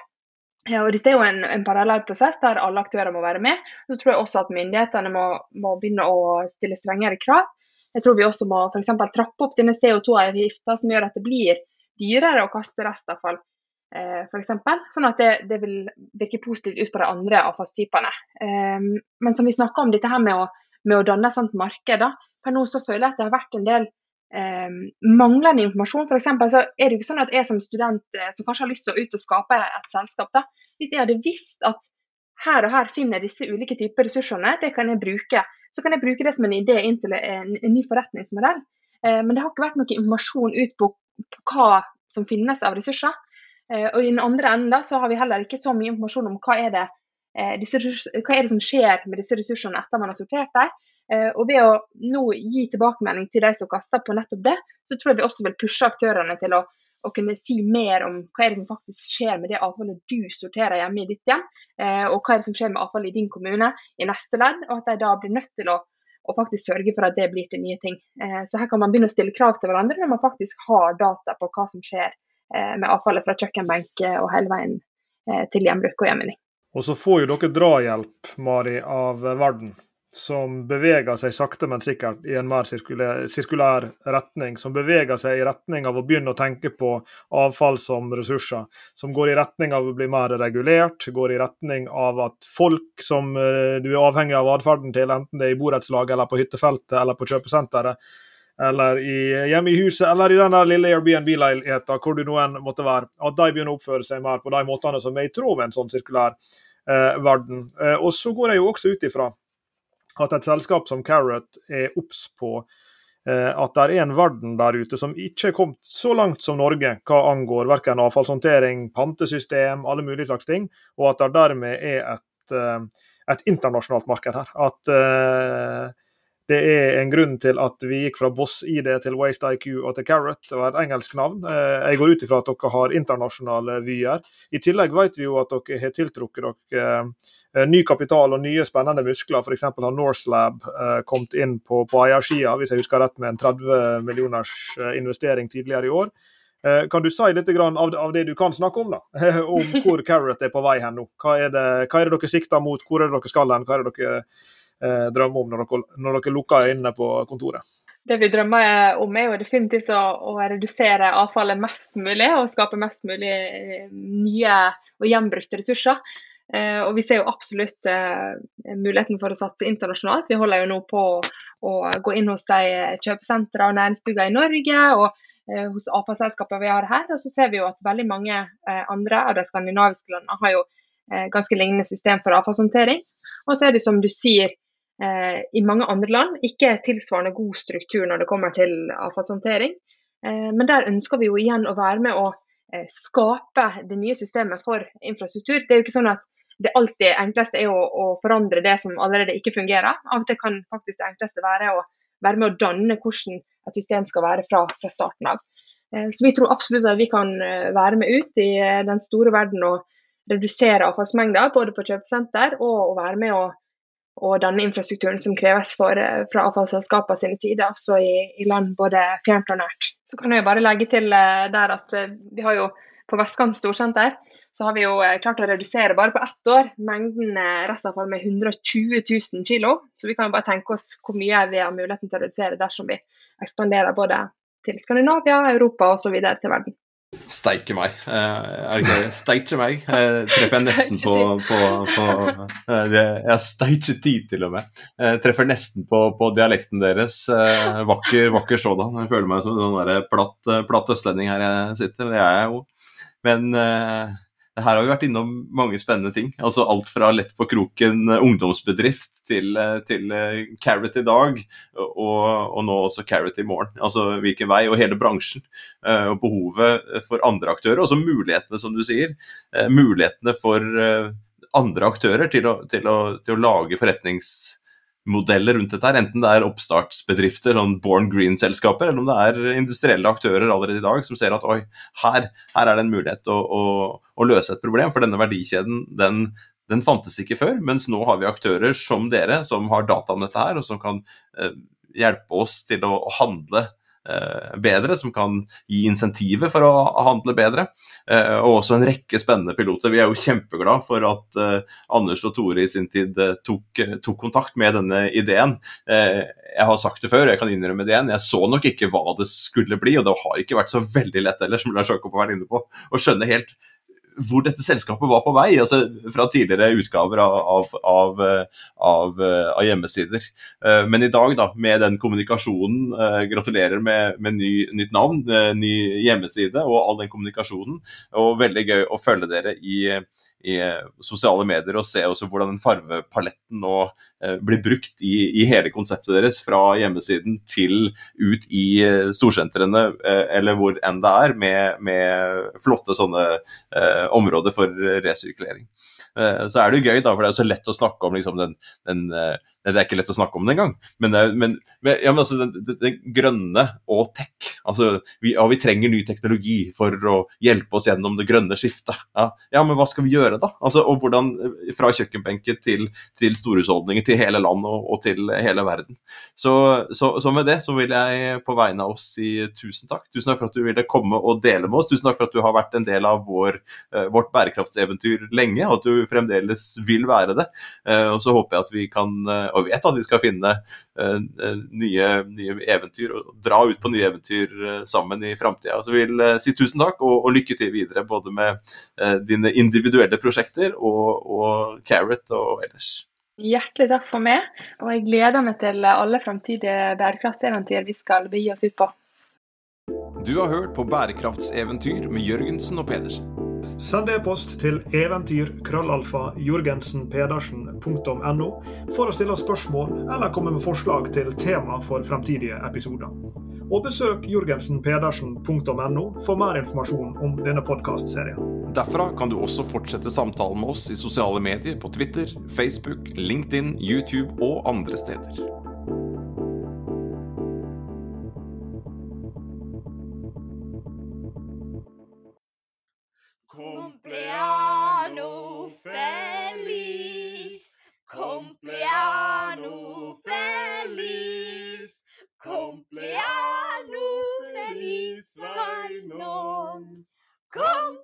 Ja, og Dette er jo en, en parallell prosess der alle aktører må være med. Så tror jeg også at myndighetene må, må begynne å stille strengere krav. Jeg tror vi også må f.eks. trappe opp denne CO2-avgifta, som gjør at det blir dyrere å kaste restavfall. for f.eks. Sånn at det, det, vil virke positivt ut på de andre avfallstypene. Eh, men som vi snakka om, dette her med å med å danne et sånt marked. Da. Per nå så føler jeg at det har vært en del eh, manglende informasjon. For eksempel, så er det jo ikke sånn at jeg som student eh, som kanskje har lyst til å ut og skape et selskap, da, hvis jeg hadde visst at her og her finner disse ulike typer ressursene, det kan jeg bruke. Så kan jeg bruke det som en idé inn til en, en ny forretningsmodell. Eh, men det har ikke vært noe informasjon ut på, på hva som finnes av ressurser. Eh, og i den andre enden da, så har vi heller ikke så mye informasjon om hva er det Eh, disse, hva er det som skjer med disse ressursene etter man har sortert dem. Eh, og ved å nå gi tilbakemelding til de som kaster på nettopp det, så tror jeg vi også vil pushe aktørene til å, å kunne si mer om hva er det som faktisk skjer med det avfallet du sorterer hjemme i ditt hjem, eh, og hva er det som skjer med avfallet i din kommune i neste ledd, og at de da blir nødt til å, å faktisk sørge for at det blir til nye ting. Så her kan man begynne å stille krav til hverandre når man faktisk har data på hva som skjer med avfallet fra kjøkkenbenk og hele veien til gjenbruk og gjenvinning.
Og så får jo dere drahjelp, Mari, av verden, som beveger seg sakte, men sikkert i en mer sirkulær, sirkulær, retning. Som beveger seg i retning av å begynne å tenke på avfall som ressurser. Som går i retning av å bli mer regulert, går i retning av at folk som eh, du er avhengig av atferden til, enten det er i borettslag eller på hyttefeltet eller på kjøpesenteret, eller i, hjemme i huset, eller i den lille Airbnb-leiligheten, hvor du nå enn måtte være, at de begynner å oppføre seg mer på de måtene som er i tråd med en sånn sirkulær eh, verden. Eh, og så går jeg jo også ut ifra at et selskap som Carrot er obs på eh, at det er en verden der ute som ikke er kommet så langt som Norge hva angår verken avfallshåndtering, pantesystem, alle mulige slags ting, og at det dermed er et, eh, et internasjonalt marked her. At uh, Det er en grunn til at vi gikk fra Boss-ID til Waste IQ og til Carrot, det var et engelsk navn. Eh, jeg går ut ifra at dere har internasjonale vyer. I tillegg vet vi jo at dere har tiltrukket dere eh, ny kapital og nye spennende muskler. F.eks. har Norselab kommet inn på, på eiersida, hvis jeg husker rett, med en 30 millioners investering tidligere i år. Kan du si litt av, det du kan snakke om, da? (laughs) om hvor Carrot er på vei hen nå? Hva er, det, hva er det dere sikter mot, hvor er det dere skal hen? Hva er det dere eh, drømmer om når dere, når dere lukker øynene på kontoret?
Det vi drømmer om er jo definitivt å, å, redusere avfallet mest mulig og skape mest mulig eh, nye og gjenbrukte ressurser. Eh, og Vi ser jo absolutt eh, muligheten for å satse internasjonalt. Vi holder jo nå på å gå inn hos de kjøpesentrene og næringsbyggene i Norge og eh, hos avfallsselskaper vi har her. Og så ser vi jo at veldig mange eh, andre av de skandinaviske landene har jo eh, ganske lignende system for avfallshåndtering. Og så er det som du sier, eh, i mange andre land ikke tilsvarende god struktur når det kommer til avfallshåndtering. Eh, men der ønsker vi jo igjen å være med å eh, skape det nye systemet for infrastruktur. Det er jo ikke sånn at det alltid enkleste er å, å, forandre det som allerede ikke fungerer. Av og til kan faktisk det enkleste være å være med å danne hvordan et system skal være fra, fra starten av. Eh, så vi tror absolutt at vi kan eh, være med ut i eh, den store verden og redusere avfallsmengder, både på kjøpesenter og å være med å og denne infrastrukturen som kreves for, eh, fra avfallsselskapene sine sider, også i, i, land både fjernt og nært. Så kan jeg bare legge til eh, der at eh, vi har jo på Vestkant storsenter så har vi jo klart å redusere bare på ett år mengden restavfall med 120 000 kg. Så vi kan jo bare tenke oss hvor mye vi har muligheten til å redusere dersom vi ekspanderer både til Skandinavia, Europa videre til verden.
Steike meg. Eh, er det ikke Steike meg. Jeg treffer nesten på, på, på eh, Jeg steike tid, til og med. Jeg treffer nesten på, på dialekten deres. Eh, vakker, vakker sådan. Jeg føler meg som en sånn platt, platt østlending her jeg sitter. Det er jeg jo. Men her har vi vært innom mange spennende ting. altså Alt fra Lett på kroken ungdomsbedrift til, til Carrot i dag, og, og, nå også Carrot i morgen. Altså hvilken vei, og hele bransjen. Eh, og behovet for andre aktører, og så mulighetene, som du sier. Eh, mulighetene for eh, andre aktører til å, til å, til å lage forretnings modeller rundt dette, her, enten det er oppstartsbedrifter, sånn Born Green-selskaper, eller om det er industrielle aktører allerede i dag som ser at oi, her, her er det en mulighet å, å, å, løse et problem. For denne verdikjeden den, den, fantes ikke før, mens nå har vi aktører som dere, som har data om dette her, og som kan eh, hjelpe oss til å, å handle bedre, som kan gi insentiver for å handle bedre. Eh, og også en rekke spennende piloter. Vi er jo kjempeglad for at eh, Anders og Tore i sin tid tok, tok kontakt med denne ideen. Jeg har sagt det før, jeg kan innrømme det igjen. Jeg så nok ikke hva det skulle bli, og det har ikke vært så veldig lett heller, som Lars Jakob har vært inne på, å skjønne helt hvor dette selskapet var på vei, altså fra tidligere utgaver av, av, av, av, av hjemmesider. Eh, men i dag, da, med den kommunikasjonen, eh, gratulerer med, med ny, nytt navn, eh, ny hjemmeside og all den kommunikasjonen. Og veldig gøy å følge dere i, i sosiale medier og se også hvordan den farvepaletten nå eh, blir brukt i, i, hele konseptet deres, fra hjemmesiden til ut i eh, storsentrene eh, eller hvor enn det er, med, med flotte sånne eh, områder for resirkulering. Eh, så er det jo gøy, da, for det er jo så lett å snakke om liksom, den, den det er ikke lett å snakke om det engang. Men, men, ja, men altså, den, den, grønne og tech altså, vi, ja, vi, trenger ny teknologi for å hjelpe oss gjennom det grønne skiftet. Ja, ja men hva skal vi gjøre da? Altså, og hvordan, Fra kjøkkenbenken til, til storhusholdninger, til hele land og, og til hele verden. Så, så, så, med det så vil jeg på vegne av oss si tusen takk. Tusen takk for at du ville komme og dele med oss. Tusen takk for at du har vært en del av vår, uh, vårt bærekraftseventyr lenge, og at du fremdeles vil være det. Uh, og så håper jeg at vi kan og vet at vi skal finne uh, nye, nye, eventyr og dra ut på nye eventyr uh, sammen i framtida. Så jeg vil uh, si tusen takk og, og, lykke til videre både med dine individuelle prosjekter og, og Carrot og ellers.
Hjertelig takk for meg, og jeg gleder meg til alle framtidige bærekraftseventyr vi skal begi oss ut på.
Du har hørt på Bærekraftseventyr med Jørgensen og Pedersen.
Send e-post til eventyr.krøllalfa.jorgensenpedersen.no for å stille spørsmål eller komme med forslag til tema for fremtidige episoder. Og besøk jorgensenpedersen.no for mer informasjon om denne podkastserien.
Derfra kan du også fortsette samtalen med oss i sosiale medier på Twitter, Facebook, LinkedIn, YouTube og andre steder. Come